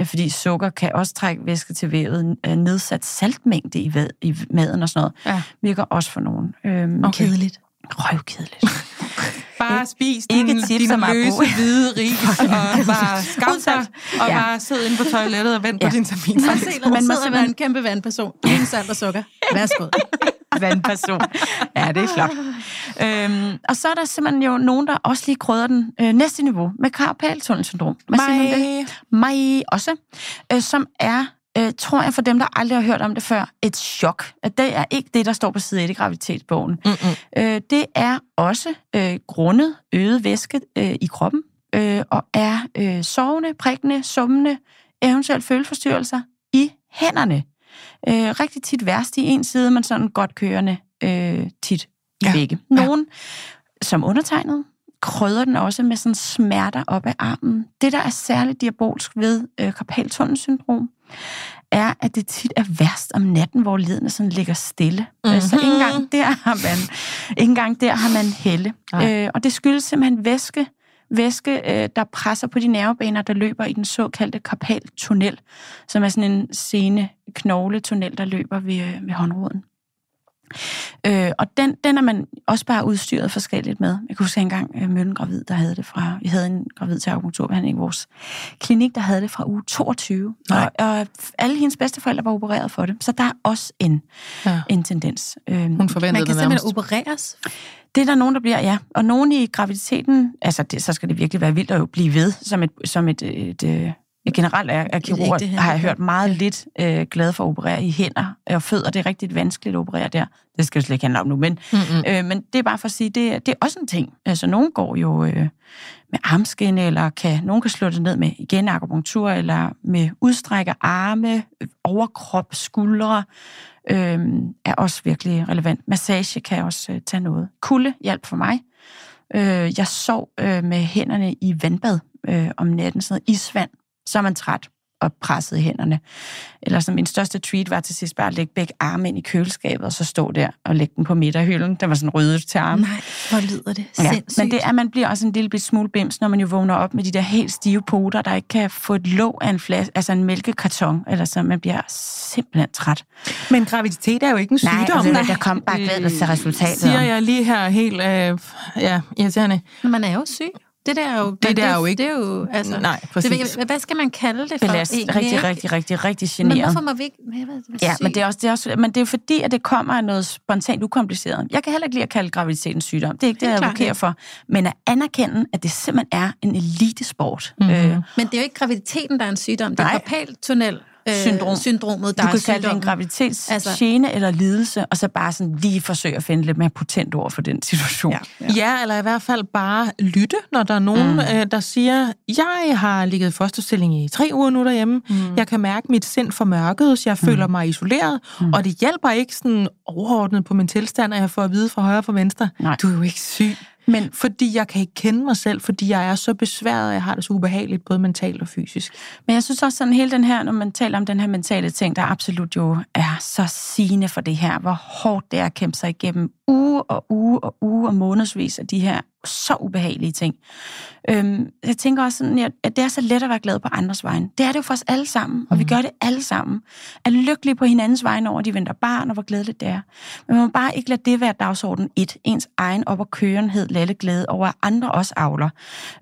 øh, fordi sukker kan også trække væske til vævet. Øh, nedsat saltmængde i, væd, i maden og sådan noget Ja. virker også for nogen. Øh, Okay. Kedeligt. Røvkedeligt. Bare spis ikke din, tips din er løse hvide ris, og bare skam dig, og Ja. bare sid inde på toilettet og vent Ja. på din termin. Se, der Man må simpelthen- en kæmpe vandperson. Ingen salt og sukker. Værsgo. vandperson. Ja, det er flot. Øhm, og så er der simpelthen jo nogen, der også lige krydder den øh, næste niveau med karpaltunnelsyndrom. Hvad siger man det? Mig. mig også, øh, som er øh, tror jeg for dem, der aldrig har hørt om det før, et chok. At det er ikke det, der står på side 1 i graviditetsbogen. Øh, det er også øh, grundet øget væske øh, i kroppen, øh, og er øh, sovende, prikkende, summende, eventuelt føleforstyrrelser i hænderne. Øh, rigtig tit værst i en side, men sådan godt kørende øh, tit i Ja, begge. ja. Nogen, som undertegnet, krydder den også med sådan smerter op ad armen. Det, der er særligt diabolsk ved øh, karpaltunnelsyndrom, er, at det tit er værst om natten, hvor ledene sådan ligger stille. Mm-hmm. Så ikke engang der har man, ikke engang der har man helle. Nej. Øh, og det skyldes simpelthen væske, væske øh, der presser på de nervebaner, der løber i den såkaldte karpaltunnel, som er sådan en sene knogletunnel, der løber ved, øh, ved håndroden. Øh, og den, den er man også bare udstyret forskelligt med. Jeg kan huske at jeg engang øh, mødte en gravid, der havde det fra... Vi havde en gravid til akupunkturbehandling i vores klinik, der havde det fra uge 22. Nej. Og, og alle hendes bedsteforældre var opereret for det. Så der er også en, Ja. en tendens. Øh, Hun Man forventede kan det nærmest. simpelthen opereres. det er der nogen, der bliver, ja. Og nogen i graviditeten, altså det, så skal det virkelig være vildt at jo blive ved, som et, som et, et, et generelt er, er kirurger, ægte har jeg hørt meget lidt øh, glade for at operere i hænder og fødder. Det er rigtig vanskeligt at operere der. Det skal jo slet ikke handle om nu, men, øh, men det er bare for at sige, det, det er også en ting. Altså nogen går jo øh, med armskinne, eller kan, nogen kan slå det ned med igen akupunktur, eller med udstrækker arme, overkrop, skuldre, øh, er også virkelig relevant. Massage kan også øh, tage noget. Kulde hjælp for mig. Øh, jeg sov øh, med hænderne i vandbad øh, om natten, sådan noget isvand. Så er man træt og presset i hænderne. Eller som min største treat var til sidst bare at lægge begge arme ind i køleskabet, og så stå der og lægge den på midterhylden. Den var sådan ryddet til armen. Nej, hvor lyder det Ja, sindssygt. men det er, man bliver også en lille bit smule bims, når man jo vågner op med de der helt stive poter, der ikke kan få et låg af en, flas, altså en mælkekarton, eller så man bliver simpelthen træt. Men graviditet er jo ikke en Nej, sygdom. altså, der kom bare glædet til resultatet. Siger jeg lige her helt, øh, ja, irriterende. Men man er jo syg. Det der er jo... Det der er jo ikke- Det er jo, altså... Nej, det, præcis. ved- hvad skal man kalde det for Belast, egentlig? rigtig, rigtig, rigtig, rigtig Men generet. hvorfor må vi ikke... Jeg ved, det Ja, men det er også, det er også, men det er fordi, at det kommer af noget spontant ukompliceret. Jeg kan heller ikke lide at kalde graviditeten sygdom. Det er ikke det, Helt jeg advokerer for. Men at anerkende, at det simpelthen er en elitesport. Mhm. Mm-hmm. Øh, Men det er jo ikke graviditeten, der er en sygdom. Det er Nej. Øh, Syndrom. syndromet, der du er kan kalde det en graviditetsgene Altså- eller lidelse, og så bare sådan lige forsøge at finde lidt mere potent ord for den situation. Ja. Ja. Ja, eller i hvert fald bare lytte, når der er nogen, mm. øh, der siger, jeg har ligget i fosterstilling i tre uger nu derhjemme. Mm. Jeg kan mærke, at mit sind formørket, jeg føler mig isoleret, mm. og det hjælper ikke sådan overordnet på min tilstand, at jeg får at vide fra højre og fra venstre, Nej. du er jo ikke syg. Men Fordi jeg kan ikke kende mig selv, fordi jeg er så besværet, og jeg har det så ubehageligt, både mentalt og fysisk. Men jeg synes også sådan hele den her, når man taler om den her mentale ting, der absolut jo er så sigende for det her, hvor hårdt det er at kæmpe sig igennem uge og uge og uge og månedsvis af de her så ubehagelige ting. Øhm, jeg tænker også sådan, at det er så let at være glad på andres vegne. Det er det jo for os alle sammen, og vi gør det alle sammen. Er lykkelige på hinandens vegne over, at de venter barn, og hvor glædeligt det er. Men man må bare ikke lade det være dagsorden et, ens egen op- og kørenhed, lalle glæde over, at andre også avler.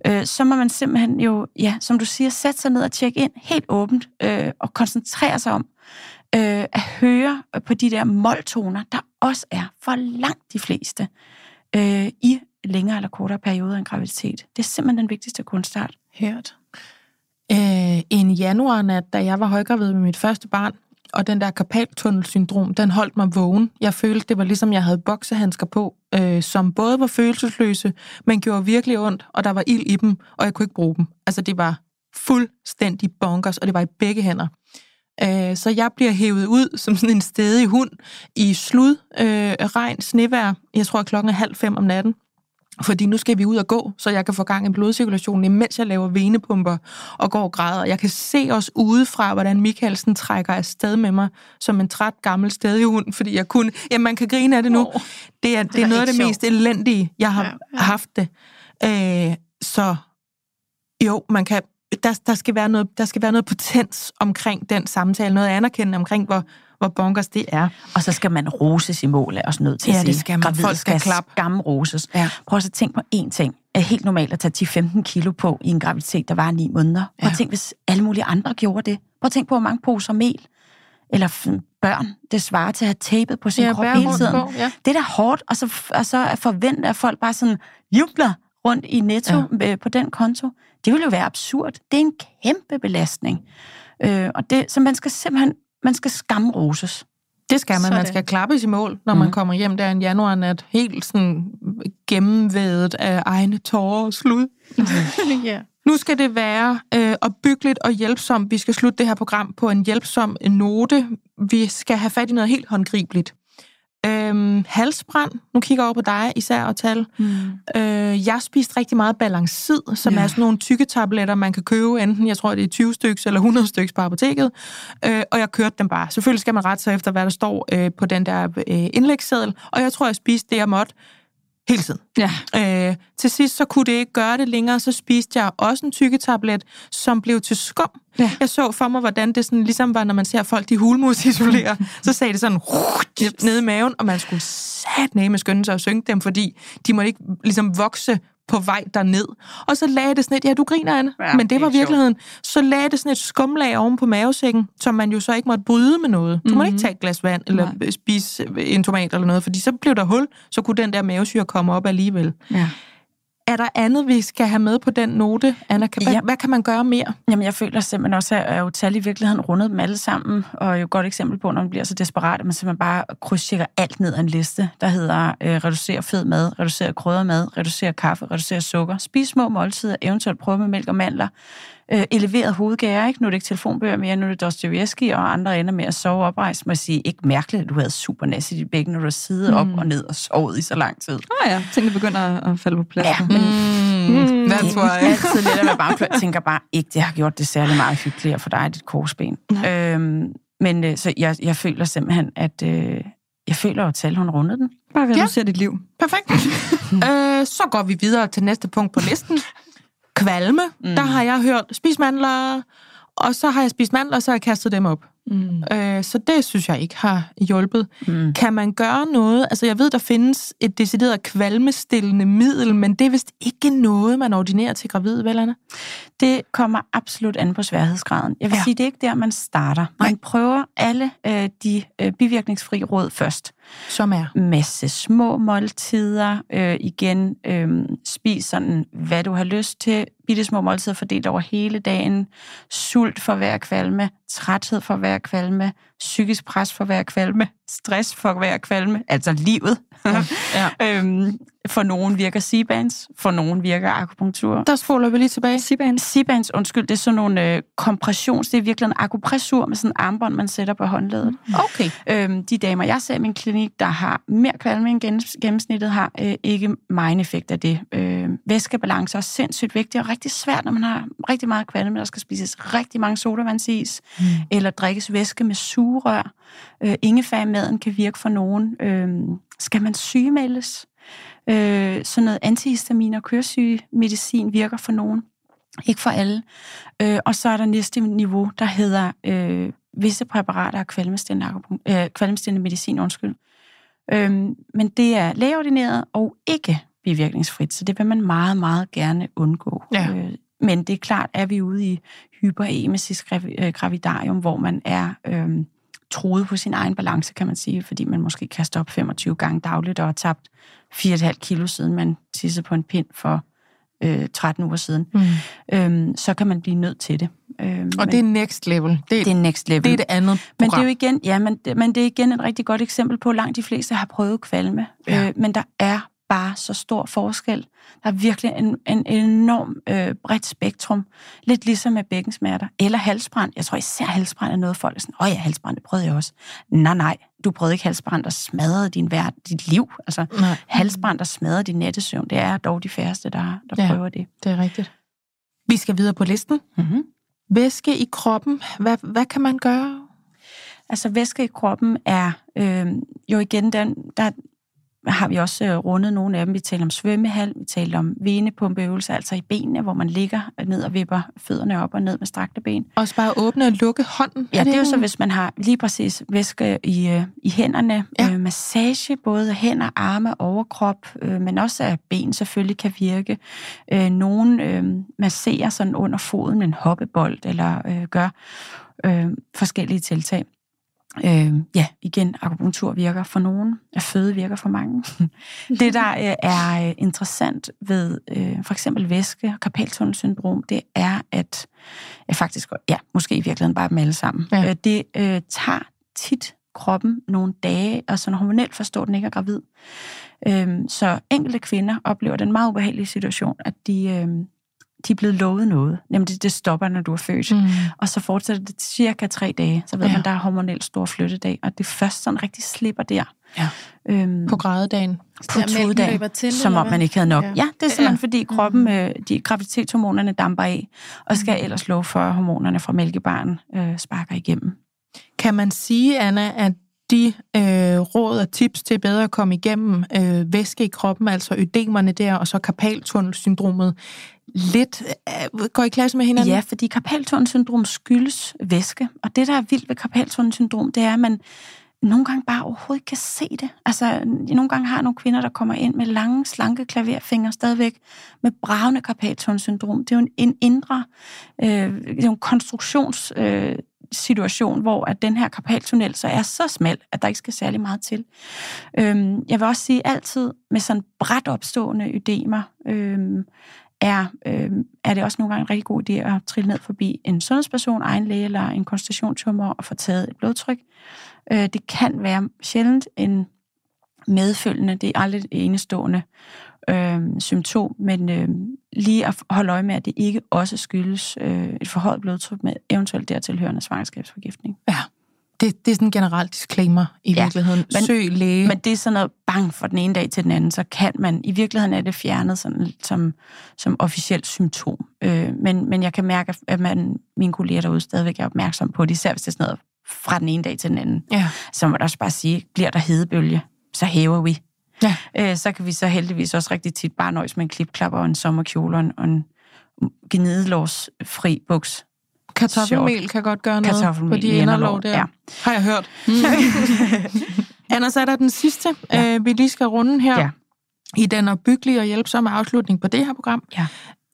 Øh, så må man simpelthen jo, ja, som du siger, sætte sig ned og tjekke ind helt åbent, øh, og koncentrere sig om øh, at høre på de der måltoner, der også er for langt de fleste øh, i længere eller kortere perioder end en graviditet. Det er simpelthen den vigtigste kunstart. Hørt. øh, en januarnat, da jeg var højgravid med mit første barn, og den der karpaltunnelsyndrom, den holdt mig vågen. Jeg følte, det var ligesom, jeg havde boksehandsker på, øh, som både var følelsesløse, men gjorde virkelig ondt, og der var ild i dem, og jeg kunne ikke bruge dem. Altså, det var fuldstændig bonkers, og det var i begge hænder. Øh, så jeg bliver hævet ud som sådan en stedig hund i slud, øh, regn, snevejr. Jeg tror, at klokken er halv fem om natten. Fordi nu skal vi ud og gå, så jeg kan få gang i blodcirkulationen, imens jeg laver venepumper og går og græder. Jeg kan se os udefra, hvordan Michaelsen trækker afsted med mig som en træt gammel stedhund, fordi jeg kunne... Jamen, man kan grine af det nu. Åh, Det er, det er noget af det mest elendige, jeg har ja. ja. haft det. Øh, så jo, man kan... Der, der, skal være noget, der skal være noget potens omkring den samtale, noget anerkendende omkring, hvor, hvor bonkers det er. Og så skal man roses i mål, er også nødt til Ja, at det sige. skal man. Gravide Folk skal klappe. skamroses. Ja. Prøv at tænke på én ting. Det er helt normalt at tage 10-15 kilo på i en graviditet, der var 9 måneder. Prøv Ja. tænke, hvis alle mulige andre gjorde det. Prøv at tænke på, hvor mange poser mel eller børn, det svarer til at have tapet på sin Ja, krop hele tiden. på, ja. Det er da hårdt, og så, og så at forvente, at folk bare sådan jubler rundt i netto ja. på den konto. Det ville jo være absurd. Det er en kæmpe belastning. Øh, og det, så man skal simpelthen man skal skamroses. Det skal man. Sådan. Man skal klappes i mål, når mm. man kommer hjem der en januarnat, helt sådan gennemvædet af egne tårer og slud. ja. Nu skal det være øh, opbyggeligt og hjælpsomt. Vi skal slutte det her program på en hjælpsom note. Vi skal have fat i noget helt håndgribeligt. Øhm, halsbrand, nu kigger jeg over på dig især og tal. Mm. Øh, jeg spiste rigtig meget balancid, som ja. Er sådan nogle tykke tabletter, man kan købe, enten jeg tror, det er 20 stykker eller 100 stykker på apoteket. Øh, og jeg kørte dem bare. Selvfølgelig skal man rette sig efter, hvad der står øh, på den der øh, indlægsseddel. Og jeg tror, jeg spiste det, jeg måtte hele tiden. Ja. Øh, til sidst så kunne det ikke gøre det længere, så spiste jeg også en tykketablet, som blev til skum. Ja. Jeg så for mig, hvordan det sådan, ligesom var, når man ser folk, de hulmus isolerer, så sagde det sådan Jeps. ned i maven, og man skulle sat med skynde sig og synge dem, fordi de må ikke ligesom vokse på vej derned. Og så lagde det sådan et, ja, du griner, Anne, Ja, men det det var virkeligheden. Så lagde det sådan et skumlag oven på mavesækken, som man jo så ikke måtte bryde med noget. Du mm-hmm. må ikke tage et glas vand, eller Nej. spise en tomat eller noget, fordi så blev der hul, så kunne den der mavesyre komme op alligevel. Ja. Er der andet, vi skal have med på den note, Anna? Kan, Ja. hvad kan man gøre mere? Jamen, jeg føler simpelthen også, at jeg jo tal i virkeligheden rundet dem alle sammen, og jo et godt eksempel på, når man bliver så desperat, at man simpelthen bare krydstjekker alt ned ad en liste, der hedder øh, reducere fed mad, reducere krydret mad, reducere kaffe, reducere sukker, spis små måltider, eventuelt prøve med mælk og mandler, øh, eleveret hovedgære, ikke? Nu er det ikke telefonbøger mere, nu er det Dostoyevsky, og andre ender med at sove oprejst. Må jeg sige, ikke mærkeligt, at du havde super næs i dit bækken, når du siddet op og ned og sovet i så lang tid. Ah, ja, tingene begynder at, at falde på plads. Ja, men Mm, that's er altid lidt at være bare Jeg tænker bare ikke, det har gjort det særlig meget hyggeligere for dig, dit korsben. Øhm, men øh, så jeg, jeg føler simpelthen, at øh, jeg føler jo, at tal, hun rundede den. Bare ved at Ja. du ser dit liv. Perfekt. øh, så går vi videre til næste punkt på listen. Kvalme. Mm. Der har jeg hørt, spis mandler, og så har jeg spist mandler, og så har jeg kastet dem op. Mm. Øh, så det synes jeg ikke har hjulpet. Mm. Kan man gøre noget? Altså, jeg ved, der findes et decideret kvalmestillende middel, men det er vist ikke noget, man ordinerer til gravide, vel, Anna? Det kommer absolut an på sværhedsgraden. Jeg vil Ja. sige, det er ikke der, man starter. Man prøver alle øh, de øh, bivirkningsfri råd først. Som er. masse små måltider. Øh, igen, øh, spis sådan, hvad du har lyst til. Bitte små måltider fordelt over hele dagen. Sult for hver kvalme. Træthed for hver kvalme. Psykisk pres for hver kvalme. Stress for hver kvalme. Altså livet. Ja. øhm, for nogen virker C-bands. For nogen virker akupunktur. Der spoler vi lige tilbage. Sibans. C-bands, undskyld, det er sådan nogle øh, kompressions... Det er virkelig en akupressur med sådan en armbånd, man sætter på håndledet. Okay. Øhm, de damer, jeg ser i min klinik, der har mere kvalme end gennems- gennemsnittet, har øh, ikke meget effekt af det. Øh, væskebalance er også sindssygt vigtigt og rigtig svært, når man har rigtig meget kvalme. Der skal spises rigtig mange sodavandsis, mm. eller drikkes væske med sugerør. Øh, ingefær i maden kan virke for nogen. Øh, skal man sygemeldes? Øh, sådan noget antihistamin og køresygemedicin virker for nogen. Ikke for alle. Øh, og så er der næste niveau, der hedder øh, visse præparater af kvalmestillende, øh, medicin. Undskyld. Øhm, men det er lægeordineret og ikke bivirkningsfrit, så det vil man meget, meget gerne undgå. Ja. Øh, men det er klart, at vi ude i hyperemesis øh, gravidarium, hvor man er øh, troet på sin egen balance, kan man sige, fordi man måske kaster op 25 gange dagligt og har tabt 4,5 kilo, siden man tissede på en pind for øh, 13 uger siden. Mm. Øhm, så kan man blive nødt til det. Øhm, Og det er next level. Det, det er next level. det er det andet Men det program. er jo igen, ja, men, det- men det er igen et rigtig godt eksempel på, at langt de fleste har prøvet kvalme. Ja. Øh, men der er bare så stor forskel. Der er virkelig en, en enorm øh, bredt spektrum. Lidt ligesom med bækkensmerter. Eller halsbrand. Jeg tror især halsbrand er noget, folk er sådan, åh ja, halsbrand, det prøvede jeg også. Nej, nej, du prøvede ikke halsbrand, der smadrede din verd, dit liv. Altså, Nej, halsbrand, der smadrede din nattesøvn, det er dog de færreste, der, der Ja. prøver det. det er rigtigt. Vi skal videre på listen. Mm-hmm. Væske i kroppen. Hvad, hvad kan man gøre? Altså væske i kroppen er øh, jo igen, den, der har vi også øh, rundet nogle af dem. Vi taler om svømmehal, vi taler om venepumpeøvelser, altså i benene, hvor man ligger ned og vipper fødderne op og ned med strakte ben. Også bare åbne og lukke hånden. Ja, det er jo så, hvis man har lige præcis væske i, øh, i hænderne. Ja. Øh, massage, både hænder, arme, overkrop, øh, men også af ben selvfølgelig kan virke. Øh, nogen øh, masserer sådan under foden med en hoppebold, eller øh, gør øh, forskellige tiltag. Øh, ja, igen, akupunktur virker for nogen, at føde virker for mange. det, der øh, er øh, interessant ved øh, for eksempel væske- og karpaltunnelsyndrom, det er, at øh, faktisk, ja, måske i virkeligheden bare dem alle sammen, Ja. øh, det øh, tager tit kroppen nogle dage, og sådan hormonelt forstår den ikke er gravid. Øhm, så enkelte kvinder oplever den meget ubehagelige situation, at de, øhm, de er blevet lovet noget. Nemlig, det stopper, når du er født. Mm. Mm. Og så fortsætter det cirka tre dage. Så ved Ja. man, der er hormonelt stor flyttedag, og det først sådan rigtig slipper der. Ja. Øhm, På grædedagen. på til, som om man ikke havde nok. Ja. Ja, det er simpelthen Ja. fordi kroppen, øh, de graviditetshormonerne damper af, og skal Mhm. ellers love for, at hormonerne fra mælkebarn øh, sparker igennem. Kan man sige, Anna, at de øh, råd og tips til bedre at komme igennem øh, væske i kroppen, altså ødemerne der, og så karpaltunnelsyndromet, lidt øh, går i klasse med hinanden? Ja, fordi karpaltunnelsyndrom skyldes væske, og det, der er vildt ved karpaltunnelsyndrom, det er, at man nogle gange bare overhovedet ikke kan se det. Altså, nogle gange har nogle kvinder, der kommer ind med lange, slanke klaverfingre stadigvæk, med bravende karpaltunnelsyndrom. Det er jo en, en indre, øh, det er jo en konstruktions... Øh, situation, hvor at den her karpaltunnel så er så smal, at der ikke skal særlig meget til. Øhm, jeg vil også sige altid med sådan bræt opstående ødemer, øhm, er, øh, er det også nogle gange en rigtig god idé at trille ned forbi en sundhedsperson, egen læge eller en konsultationstumor og få taget et blodtryk. Øh, det kan være sjældent en medfølgende, det er aldrig et enestående øh, symptom, men øh, lige at holde øje med, at det ikke også skyldes øh, et forhøjet blodtryk med eventuelt dertilhørende svangerskabsforgiftning. Ja. Det, det er sådan en generelt disclaimer i Ja, virkeligheden. men- Søg læge. Men det er sådan noget bang fra den ene dag til den anden, så kan man, i virkeligheden er det fjernet sådan, som, som officielt symptom. Øh, men, men jeg kan mærke, at man, mine kolleger derude stadigvæk er opmærksom på det, især hvis det er sådan noget fra den ene dag til den anden. ja. Så må også bare sige, bliver der hedebølge, så hæver vi. Ja. Øh, så kan vi så heldigvis også rigtig tit bare nøjes med en klipklapper og en sommerkjole og en, og en gnidelårsfri buks. Kartoffelmel kan godt gøre noget Kartoffelmel på de inderlov der. ja. Har jeg hørt. Anna, så er der den sidste, ja. øh, vi lige skal runde her. Ja. I den opbyggelige og hjælpsomme afslutning på det her program. Ja.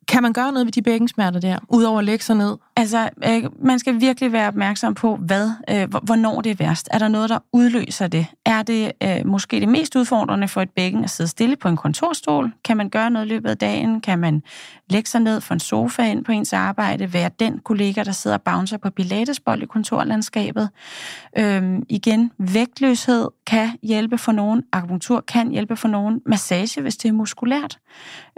Kan man gøre noget ved de bækkensmerter der, udover at lægge sig ned? Altså, øh, man skal virkelig være opmærksom på, hvad, øh, hvornår det er værst. Er der noget, der udløser det? Er det øh, måske det mest udfordrende for et bækken at sidde stille på en kontorstol? Kan man gøre noget i løbet af dagen? Kan man lægge sig ned for en sofa ind på ens arbejde? Være den kollega, der sidder og bouncer på pilatesbold i kontorlandskabet? Øhm, igen, vægtløshed kan hjælpe for nogen. Akupunktur kan hjælpe for nogen. Massage, hvis det er muskulært.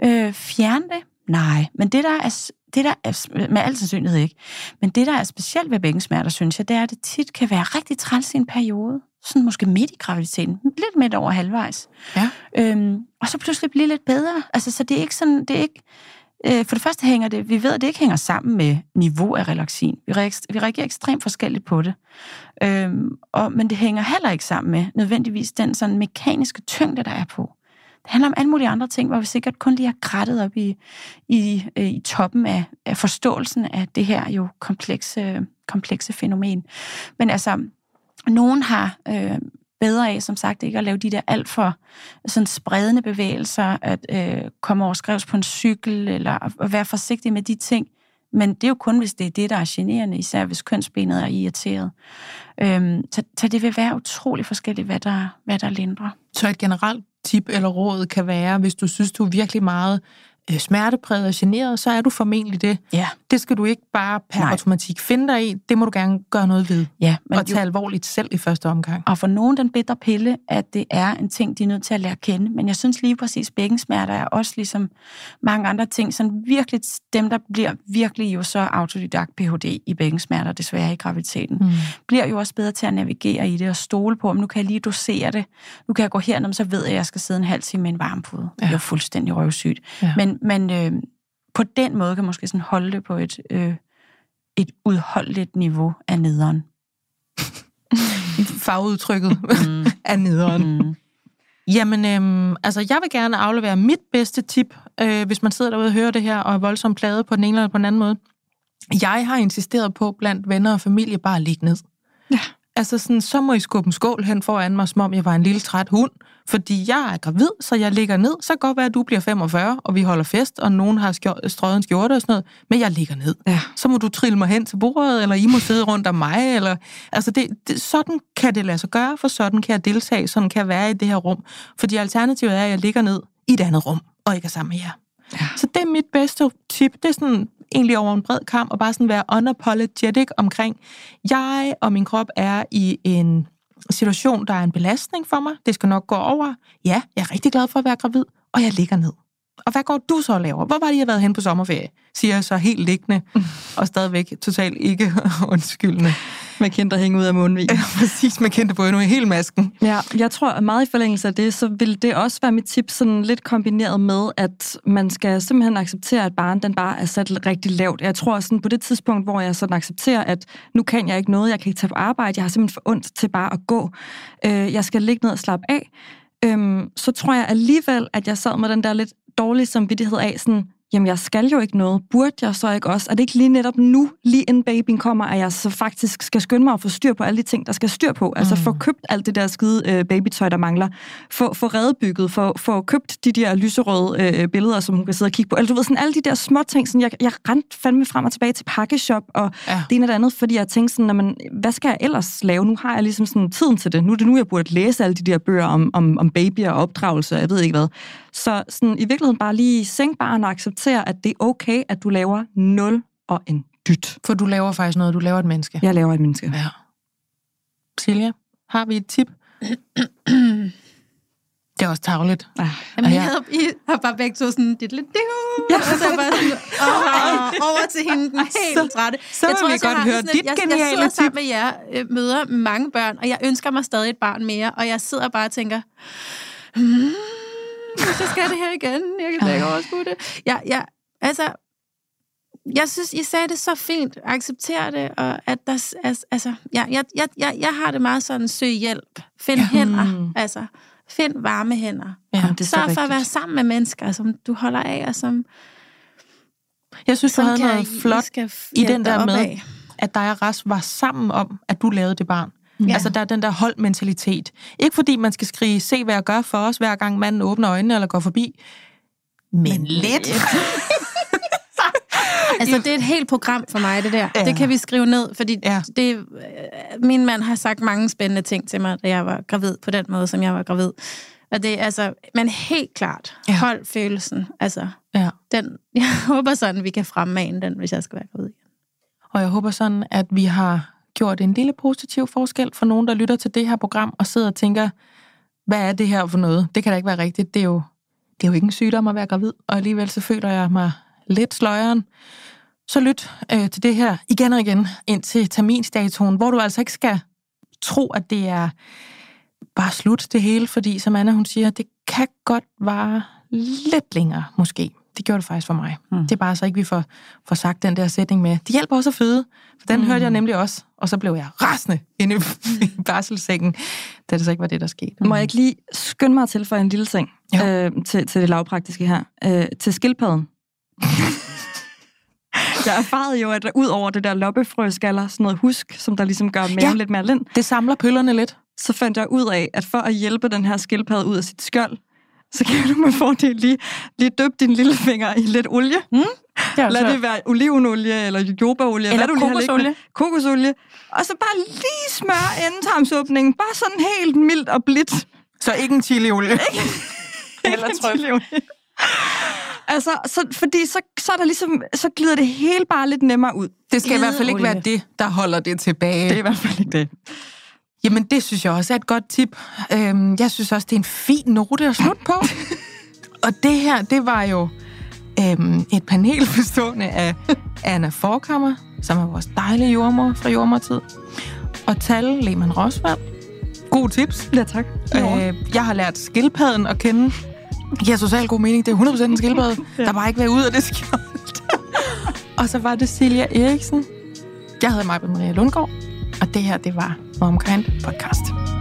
Øh, fjern det? Nej, men det der er, det der er, med al sandsynlighed ikke, men det der er specielt ved bækkensmerter, synes jeg, det er, at det tit kan være rigtig træls i en periode. Sådan måske midt i graviditeten. Lidt midt over halvvejs. Ja. Øhm, og så pludselig blive lidt bedre. Altså, så det er ikke sådan, det er ikke, øh, for det første hænger det, vi ved, at det ikke hænger sammen med niveau af relaxin. Vi reagerer, vi reagerer ekstremt forskelligt på det. Øhm, og, men det hænger heller ikke sammen med nødvendigvis den sådan mekaniske tyngde, der er på. Det handler om alle mulige andre ting, hvor vi sikkert kun lige har krattet op i, i, øh, i toppen af, af forståelsen af det her jo komplekse, komplekse fænomen. Men altså, nogen har øh, bedre af, som sagt, ikke at lave de der alt for sådan spredende bevægelser, at øh, komme over skrevs på en cykel, eller at være forsigtig med de ting. Men det er jo kun, hvis det er det, der er generende, især hvis kønsbenet er irriteret. Øhm, så, så det vil være utrolig forskelligt, hvad der, hvad der lindrer. Så et generelt tip eller råd kan være, hvis du synes, du er virkelig meget øh, smertepræget og generet, så er du formentlig det. Ja, Det skal du ikke bare per Nej. automatik finde dig i. Det må du gerne gøre noget ved. ja. Men og jo- tage alvorligt selv i første omgang. Og for nogen den bedre pille, at det er en ting, de er nødt til at lære at kende. Men jeg synes lige præcis, bækkensmerter er også ligesom mange andre ting, sådan virkelig dem, der bliver virkelig jo så autodidakt Ph.D. i bækkensmerter, desværre i graviditeten, Mm. bliver jo også bedre til at navigere i det og stole på, om nu kan jeg lige dosere det. Nu kan jeg gå herned, så ved jeg, at jeg skal sidde en halv time med en varmpude. Det er Ja. jo fuldstændig røvsygt. Ja. Men, men øh, på den måde kan man måske sådan holde det på et, øh, et udholdeligt niveau af nederen. Fagudtrykket Mm. er nederen. Mm. Jamen, øhm, altså, jeg vil gerne aflevere mit bedste tip, øh, hvis man sidder derude og hører det her, og er voldsomt plade på den ene eller på den anden måde. Jeg har insisteret på blandt venner og familie bare at ligge ned. Ja. Altså sådan, så må I skubbe en skål hen foran mig, som om jeg var en lille træt hund. Fordi jeg er gravid, så jeg ligger ned. Så kan godt være, at du bliver 45, og vi holder fest, og nogen har skjort, strøget en skjorte og sådan noget. Men jeg ligger ned. Ja. Så må du trille mig hen til bordet, eller I må sidde rundt om mig. Eller, altså det, det, sådan kan det lade sig gøre, for sådan kan jeg deltage, sådan kan jeg være i det her rum. Fordi alternativet er, at jeg ligger ned i et andet rum, og ikke er sammen med jer. Ja. Så det er mit bedste tip. Det er sådan egentlig over en bred kamp, og bare sådan være unapologetic omkring, jeg og min krop er i en situation, der er en belastning for mig. Det skal nok gå over. Ja, jeg er rigtig glad for at være gravid, og jeg ligger ned. Og hvad går du så og laver? Hvor var det, jeg har været hen på sommerferie? Siger jeg så helt liggende, og stadigvæk totalt ikke undskyldende. Med kind, der hænger ud af munden. Ja, præcis, man kendte på endnu i hele masken. Ja, jeg tror, at meget i forlængelse af det, så vil det også være mit tip, sådan lidt kombineret med, at man skal simpelthen acceptere, at barn den bare er sat rigtig lavt. Jeg tror sådan på det tidspunkt, hvor jeg sådan accepterer, at nu kan jeg ikke noget, jeg kan ikke tage på arbejde, jeg har simpelthen for ondt til bare at gå. Øh, jeg skal ligge ned og slappe af. Øhm, så tror jeg alligevel, at jeg sad med den der lidt dårlig samvittighed af sådan, jamen jeg skal jo ikke noget. Burde jeg så ikke også? Er det ikke lige netop nu, lige inden babyen kommer, at jeg så faktisk skal skynde mig at få styr på alle de ting, der skal styr på? Altså få købt alt det der skide øh, babytøj, der mangler. Få, få redebygget, få, få købt de der lyserøde øh, billeder, som hun kan sidde og kigge på. Altså du ved, sådan alle de der små ting, sådan, jeg, jeg rendte fandme frem og tilbage til pakkeshop og Ja. det ene og det andet, fordi jeg tænkte sådan, jamen, hvad skal jeg ellers lave? Nu har jeg ligesom sådan tiden til det. Nu er det nu, jeg burde læse alle de der bøger om, om, om babyer og opdragelse, og jeg ved ikke hvad. Så sådan, i virkeligheden bare lige sænk barn og acceptere, at det er okay, at du laver nul og en dyt. For du laver faktisk noget, du laver et menneske. Jeg laver et menneske. Ja. Silja, har vi et tip? Det er også tavligt. Ah. Jamen, Ja. I, havde, I har bare begge to sådan dit lidt ja. og så bare sådan, åh, over til hende, den helt trætte. så vi også, jeg godt høre dit jeg, geniale Jeg sidder sammen med jer, øh, møder mange børn, og jeg ønsker mig stadig et barn mere, og jeg sidder bare og tænker, hmm, så skal det her igen. Jeg kan da ikke overskue det. Jeg, jeg, altså, jeg synes, I sagde det så fint. Accepter det, og at der, altså, altså jeg, jeg, jeg, jeg, har det meget sådan, søg hjælp. Find ja. hænder. Altså, find varme hænder. Ja. Det er så Sørg for at rigtigt. være sammen med mennesker, som du holder af, og som, Jeg synes, du som havde kan- noget flot i den der med, opad. at dig og Ras var sammen om, at du lavede det barn. Ja. Ja. Altså, der er den der holdmentalitet. Ikke fordi man skal skrige, se hvad jeg gør for os, hver gang manden åbner øjnene eller går forbi. Men, Men lidt. Altså, det er et helt program for mig, det der. Ja. Det kan vi skrive ned, fordi Ja. det, øh, min mand har sagt mange spændende ting til mig, da jeg var gravid, på den måde, som jeg var gravid. Og det er altså, men helt klart, Ja. hold følelsen. Altså, Ja. den, jeg håber sådan, vi kan fremmane den, hvis jeg skal være gravid. Og jeg håber sådan, at vi har gjort en lille positiv forskel for nogen, der lytter til det her program og sidder og tænker, hvad er det her for noget? Det kan da ikke være rigtigt. Det er jo, det er jo ikke en sygdom at være gravid, og alligevel så føler jeg mig lidt sløjeren. Så lyt øh, til det her igen og igen ind til terminsdatoen, hvor du altså ikke skal tro, at det er bare slut det hele, fordi som Anna hun siger, det kan godt vare lidt længere måske. Det gjorde det faktisk for mig. Mm. Det er bare så ikke, vi får, får sagt den der sætning med, det hjælper også at føde, for den mm. hørte jeg nemlig også, og så blev jeg rasende inde i, i barselssengen, da det så ikke var det, der skete. Må jeg ikke lige skynde mig til for en lille ting Jo. øh, til, til det lavpraktiske her? Øh, til skildpadden. jeg erfarede jo, at der ud over det der loppefrøskaller, sådan noget husk, som der ligesom gør maven ja. lidt mere lind, Det samler pøllerne lidt. så fandt jeg ud af, at for at hjælpe den her skildpadde ud af sit skjold, så kan du med fordel lige, lige døbe din lillefinger i lidt olie. Det er Lad det være olivenolie eller jobaolie. Eller hvad kokosolie. Kokosolie. Og så bare lige smør endetarmsåbningen. Bare sådan helt mildt og blidt. Så ikke en chiliolie. Eller tryk. Chiliolie. Altså, så, fordi så, så, er der ligesom, så glider det hele bare lidt nemmere ud. Det skal i hvert fald ikke Glideolie. være det, der holder det tilbage. Det er i hvert fald ikke det. Jamen, det synes jeg også er et godt tip. Øhm, jeg synes også, det er en fin note at slutte på. og det her, det var jo øhm, et panel bestående af Anna Forkammer, som er vores dejlige jordmor fra jordmortid, og Tal Lehmann Rosvald. God tips. Ja, tak. Øh, jeg har lært skildpadden at kende. Det giver totalt god mening. Det er 100% en skildpadde. ja. Der er bare ikke været ud af det skjold. og så var det Silja Eriksen. Jeg hedder mig Maria Lundgaard. Og det her, det var Momkind Podcast.